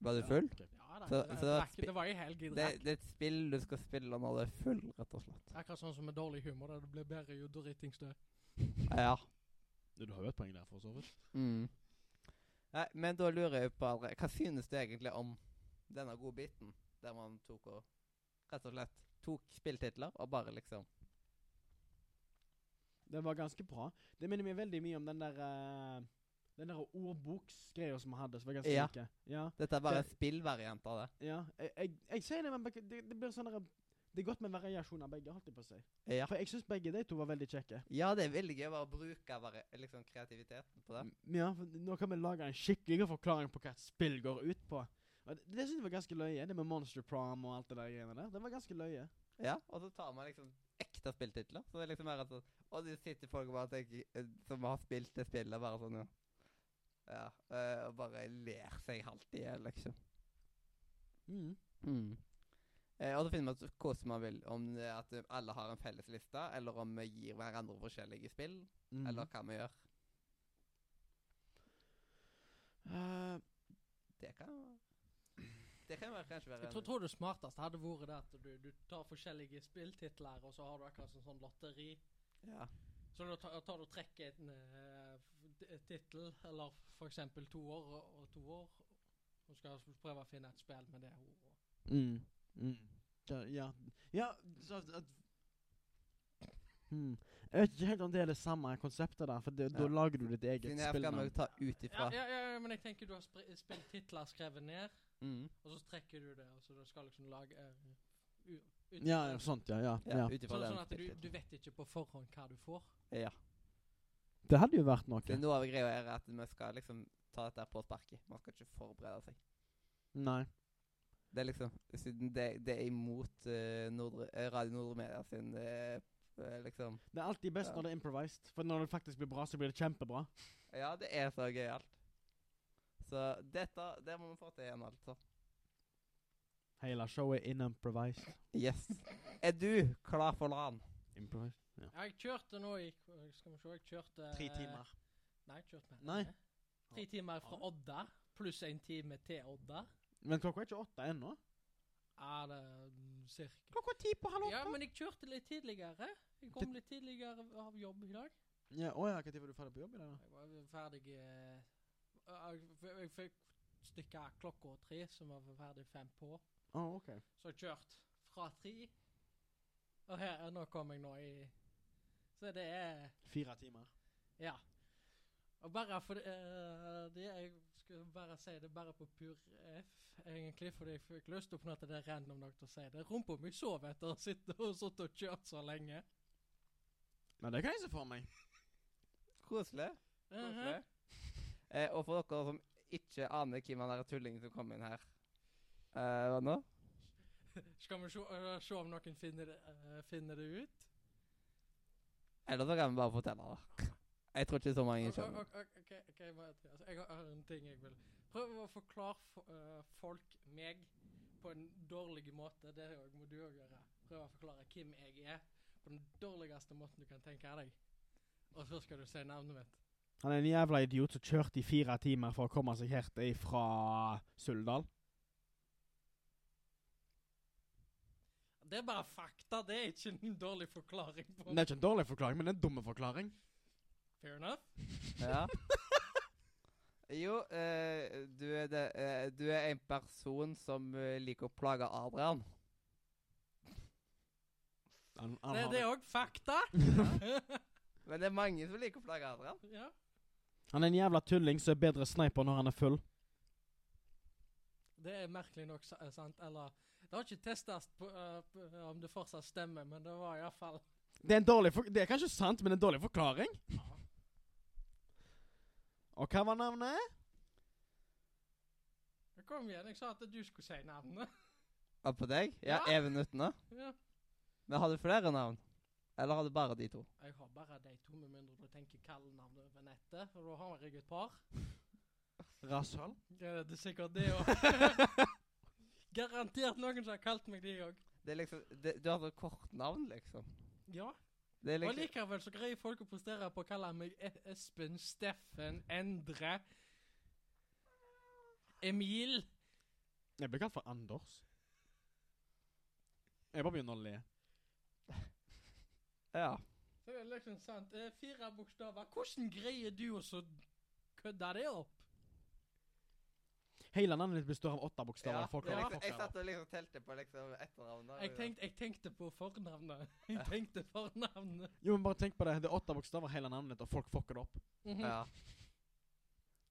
Var du full? Ok. Ja da. Så- det, så det det, var var ikke, det var i helg i Det, det er et spill du skal spille når du er full, rett og slett. Akkurat sånn som med dårlig humor. da det blir bedre jo dritings du er. Ja. Du har jo et poeng der, for så vidt. Mm. Nei, men da lurer jeg på, Aldre, hva synes du egentlig om denne gode biten, der man tok og rett og slett tok spilltitler og bare liksom Det var ganske bra. Det minner meg veldig mye om den der eh, Den der ordboksgreia som vi hadde, som var ganske Ja. like. Ja. Dette er bare Det- en spillvariant av det. ja. Jeg, jeg, jeg sier det, men det, det blir sånn Det er godt med variasjon av begge, holdt jeg på å si. Ja. For jeg syns begge de to var veldig kjekke. ja, det er veldig gøy å bruke liksom, kreativiteten på det. Ja, for nå kan vi lage en skikkelig forklaring på hva et spill går ut på. Og det det syns jeg var ganske løye. Det med Monster Prom og alt det der greiene der. Det var ganske løye. Ja, og så tar man liksom ekte spilltitler. Så det er liksom mer at Og det sitter folk og bare tenker eh, Som har spilt det spillet, bare sånn, ja. Ja. eh, og bare ler seg halvt i hjel, liksom. Mm. Mm. Eh, og så finner man ut hvordan man vil. Om det er at eh, alle har en felles liste, eller om vi gir hverandre forskjellige spill, mm. eller hva vi gjør. Uh, Det kan Det kan være, kanskje være Jeg tror, tror det smarteste hadde vært det at du, du tar forskjellige spilltitler, og så har du akkurat sånn, sånn lotteri. Ja. Så da tar, tar du trekker en uh, tittel, eller eksempel to år og, to år, og skal prøve å finne et spill med det ordet. Mm. Mm. Ja, ja. ja så at, hmm. Jeg vet ikke helt om det er det samme konseptet der, for det, da lager du ditt eget spill Ja, ifra ja, ja, men jeg tenker du har spilt titler skrevet ned, mm. og så trekker du det, og så du skal liksom lage uh, ut Ja, ja, sånt, ja. ja, Ja, ja. Sånn, sånn at du, du vet ikke på forhånd hva du får. Ja. Det hadde jo vært noe. Det er noe av greia er at vi skal liksom ta dette på sparket. Man skal ikke forberede seg. Nei. Det er liksom Siden det, det er imot uh, Nordre, eh, Radio Nordre Media sin eh, liksom Det er alltid best Ja. når det er improvised, for når det faktisk blir bra, så blir det kjempebra. Ja, det er så gøyalt. Så dette Det må vi få til igjen, altså. Hele showet er inimprovised. Yes. Er du klar for LAN? Improvised. Ja. Jeg kjørte nå i Skal vi se, jeg kjørte Tre eh, timer. Nei, jeg kjørte med. Nei. Tre timer fra Odda, pluss en time til Odda. Men klokka er ikke åtte ennå. Ja, det er cirka. Klokka er ti på halv Ja, men jeg kjørte litt tidligere. Jeg kom litt tidligere av jobb i dag. Ja, å ja, Når var du ferdig på jobb i dag? da? Jeg var ferdig eh, Jeg, jeg fikk stykke klokka tre, som var ferdig fem på. Å, ok. Så jeg kjørte fra tre. Og her, nå kom jeg nå i Så det er Fire timer. Ja. Og bare for det, eh, det Jeg skulle bare si det bare på pur F, egentlig, fordi jeg fikk lyst til å på en måte det er random nok til å si det. Rumpa mi sov etter å og sittet og kjørt så lenge. Men det kan jeg se for meg. Koselig. Koselig. eh, og for dere som ikke aner hvem han der tullingen som kom inn her eh, Hva nå? Skal vi se, uh, se om noen finner øh, finner det ut? Eller så kan vi bare fortelle det. Jeg tror ikke så mange skjønner. ok, ok, ok, ok, bare altså, jeg har en ting jeg vil Prøv å forklare fo- øh, folk meg på en dårlig måte. Det må du òg gjøre. Prøv å forklare hvem jeg er på den dårligste måten du kan tenke deg. Og så skal du si navnet mitt. Han er en jævla idiot som kjørte i fire timer for å komme seg her fra Suldal. Det er bare fakta. Det er ikke en dårlig forklaring. på Det er ikke en dårlig forklaring, men det er en dumme forklaring. Fair enough. Ja. Jo, eh, du, er det, eh, du er en person som eh, liker å plage Adrian. Han, han Det, har det er òg fakta. Men det er mange som liker å plage Adrian. ja. Han er en jævla tulling som er bedre sniper når han er full. Det er merkelig nok sa- sant. Eller Det har ikke testet på, uh, på, om det fortsatt stemmer, men det var iallfall Det Det er kanskje sant, men en dårlig forklaring. Og hva var navnet? Kom igjen, jeg sa at du skulle si navnet. Hva på deg? Ja, Ja. Even Utne. ja. Men har du flere navn? Eller har du bare de to? Jeg har bare de to, med mindre du tenker kallenavn over nettet. For da har jeg et par. Rasshøl. Ja, det er sikkert det òg. (laughs) Garantert noen som har kalt meg det òg. Det liksom det, Du har et kort navn, liksom. Ja. Det er Og liksom likevel så greier folk å prestere på å kalle meg E- Espen, Steffen, Endre Emil. Jeg blir kalt for Anders. Jeg bare begynner å le. (laughs) Ja. Så det er liksom sant. eh, Fire bokstaver. Hvordan greier du å kødde det opp? Hele navnet ditt består av åtte bokstaver. ja. Folk jeg, jeg, satt og liksom telte på liksom etternavnet. Jeg tenkte, jeg tenkte på fornavnet. (laughs) Jeg tenkte fornavnet. Jo, men bare tenk på det. Det er åtte bokstaver hele navnet ditt, og folk fucker det opp. Mhm. Ja.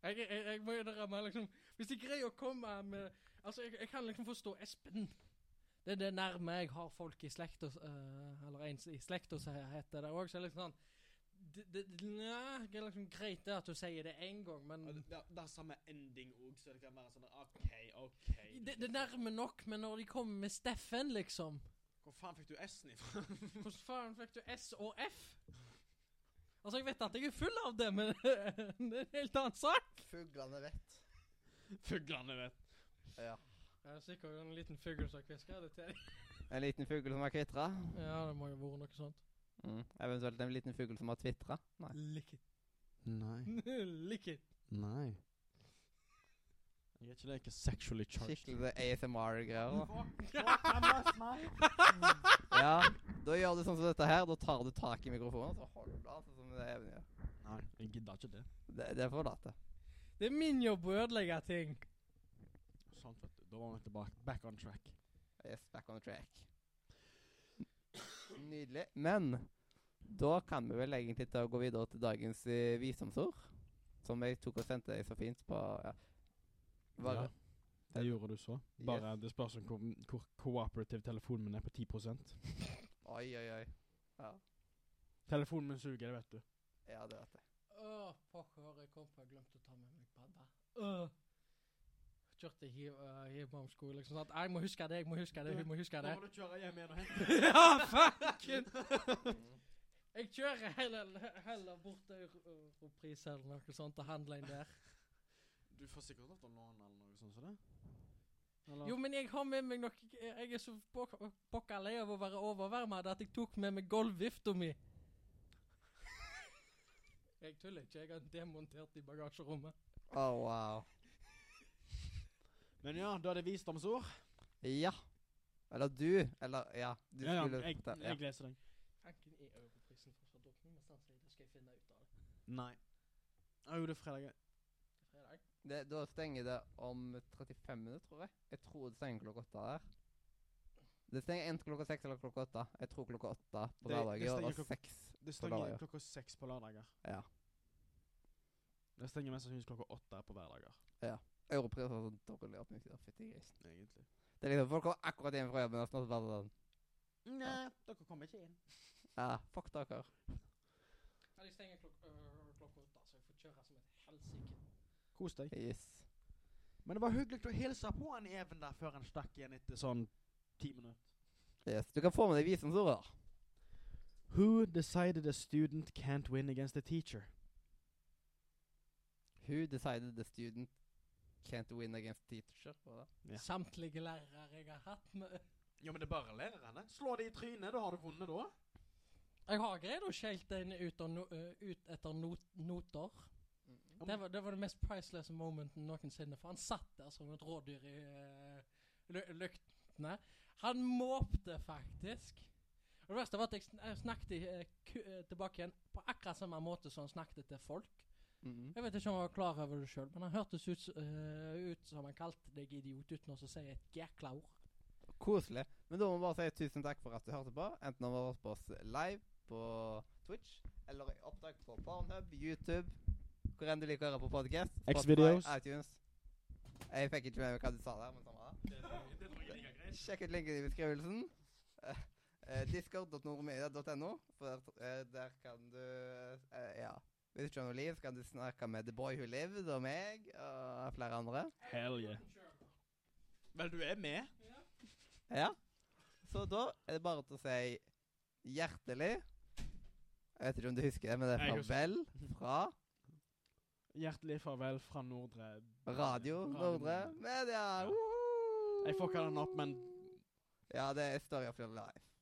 Jeg, jeg, jeg må med liksom Hvis de greier å komme med Altså, jeg, jeg kan liksom forstå Espen. Det er det nærme jeg har folk i slekta uh, Eller en i slekta som heter det òg. Så er det liksom sånn det, det, nja, det er liksom greit det at du sier det én gang, men Det, er samme ending òg, så det kan være sånn OK, OK. det, det er nærme nok. Men når de kommer med Steffen, liksom Hvor faen fikk du S-en ifra? Hvor faen fikk du S og F? Altså, jeg vet at jeg er full av det, men (laughs) det er en helt annen sak. Fuglene vet. Fuglene, vet Ja. Det er sikkert en liten fugl som hvisker det til deg. En liten fugl som har kvitra. Ja, det må jo være noe sånt. Mm. Eventuelt en liten fugl som har tvitra. Nei. Lick it. Nei. (laughs) Lick it. Nei. Jeg er ikke like sexually charged. Skikkelig ASMR-greier. (laughs) Ja, da gjør du sånn som dette her. Da tar du tak i mikrofonen, så holder du sånn som det er. Nei, jeg gidder ikke det. Det, det får du late. Det er min jobb å ødelegge ting. Sant, vet du. Da var vi tilbake. Back on track. Yes, back on track. Nydelig. Men da kan vi vel egentlig ta og gå videre til dagens eh, visdomsord. Som jeg tok og sendte deg så fint på ja. Bare, Ja. Det gjorde du så. Bare det spørs om hvor, hvor cooperative telefonen min er på 10 (laughs) Oi, oi, oi. Ja, Telefonen min suger, det vet du. ja det vet jeg. Åh, pokker, jeg kom på jeg glemte å ta med meg padda. Åh. Kjørte hjem uh, hivmomsko, liksom sånn at jeg må huske det, jeg må huske det, hun må huske det. du kjøre hjem igjen og hente (laughs) ja, fucken! (laughs) Jeg kjører heller, heller bort til Europris eller noe sånt og handler inn der. Du får sikkert lov til å låne eller noe sånt som det. Eller? Jo, men jeg har med meg noe Jeg er så pokka lei av å være overvarmet at jeg tok med meg gulvvifta mi. (laughs) Jeg tuller ikke, jeg har demontert i bagasjerommet. Oh, wow. Men ja, da er det visdomsord. Ja. Eller du. Eller ja. Du Ja, ja, skulle jeg, ja. jeg leser den. Tanken er europrisen for åpen, men sier det skal jeg finne ut av det. Nei. Å jo, det er fredag. fredag. Det, da stenger det om 35 minutter, tror jeg. Jeg tror det stenger klokka åtte der. Det stenger enten klokka seks eller klokka åtte. Jeg tror klokka åtte på lørdager og seks. Det stenger klokka seks på lørdager. Ja. Det stenger mest sannsynlig klokka åtte på hverdager. Har sånn dårlig åpningstid. Fytti grisen. Egentlig. Det er liksom folk kommer akkurat inn fra jobben og snart bare sånn Nei, dere kommer ikke inn. (laughs) Ja, fuck dere. Ja, de stenger klok øh, klokka åtte, så jeg får kjøre som et helsike. Kos deg. Yes. Men det var hyggelig å hilse på han Even der før han stakk igjen etter sånn ti minutter. yes. Du kan få med deg visdomsordet. Who decided a student can't win against a teacher? Who decided the student can't win against teacher? Ja. Samtlige lærere jeg har hatt med Jo, men det er bare lærerne. Slå det i trynet, da har du vunnet da. Jeg har greid å skjelte en ut, no ut etter not noter. Det var, det var det mest priceless momenten noensinne, for han satt der som et rådyr i uh, lyktene. Han måpte faktisk. Og det verste var at jeg, sn jeg snakket øh, tilbake igjen på akkurat samme måte som han snakket til folk. Mhm. Jeg vet ikke om han var klar over det sjøl, men han hørtes ut, øh, ut som han kalte deg idiot uten å si et jækla ord. Koselig. Men da må vi bare si tusen takk for at du hørte på. Enten om du har vært på oss live på Twitch, eller i opptak på Pornhub, YouTube, hvor enn du liker å høre på podcast. Xvideos. iTunes. Jeg fikk ikke med meg hva du sa der, men samme var det. Sjekk ut linken i beskrivelsen. Uh, uh, Discord.nordmedia.no, for der, eh, der kan du eh, Ja. Hvis du ikke har noe liv, så kan du snakke med The Boy Who Lived og meg og flere andre. Hell yeah. Vel, du er med. Ja. Så da er det bare til å si hjertelig Jeg vet ikke om du husker det, men det er farvel fra Hjertelig farvel fra Nordre Radio Nordre Media. Ja. Jeg fucka den opp, men Ja, det er Story of your life.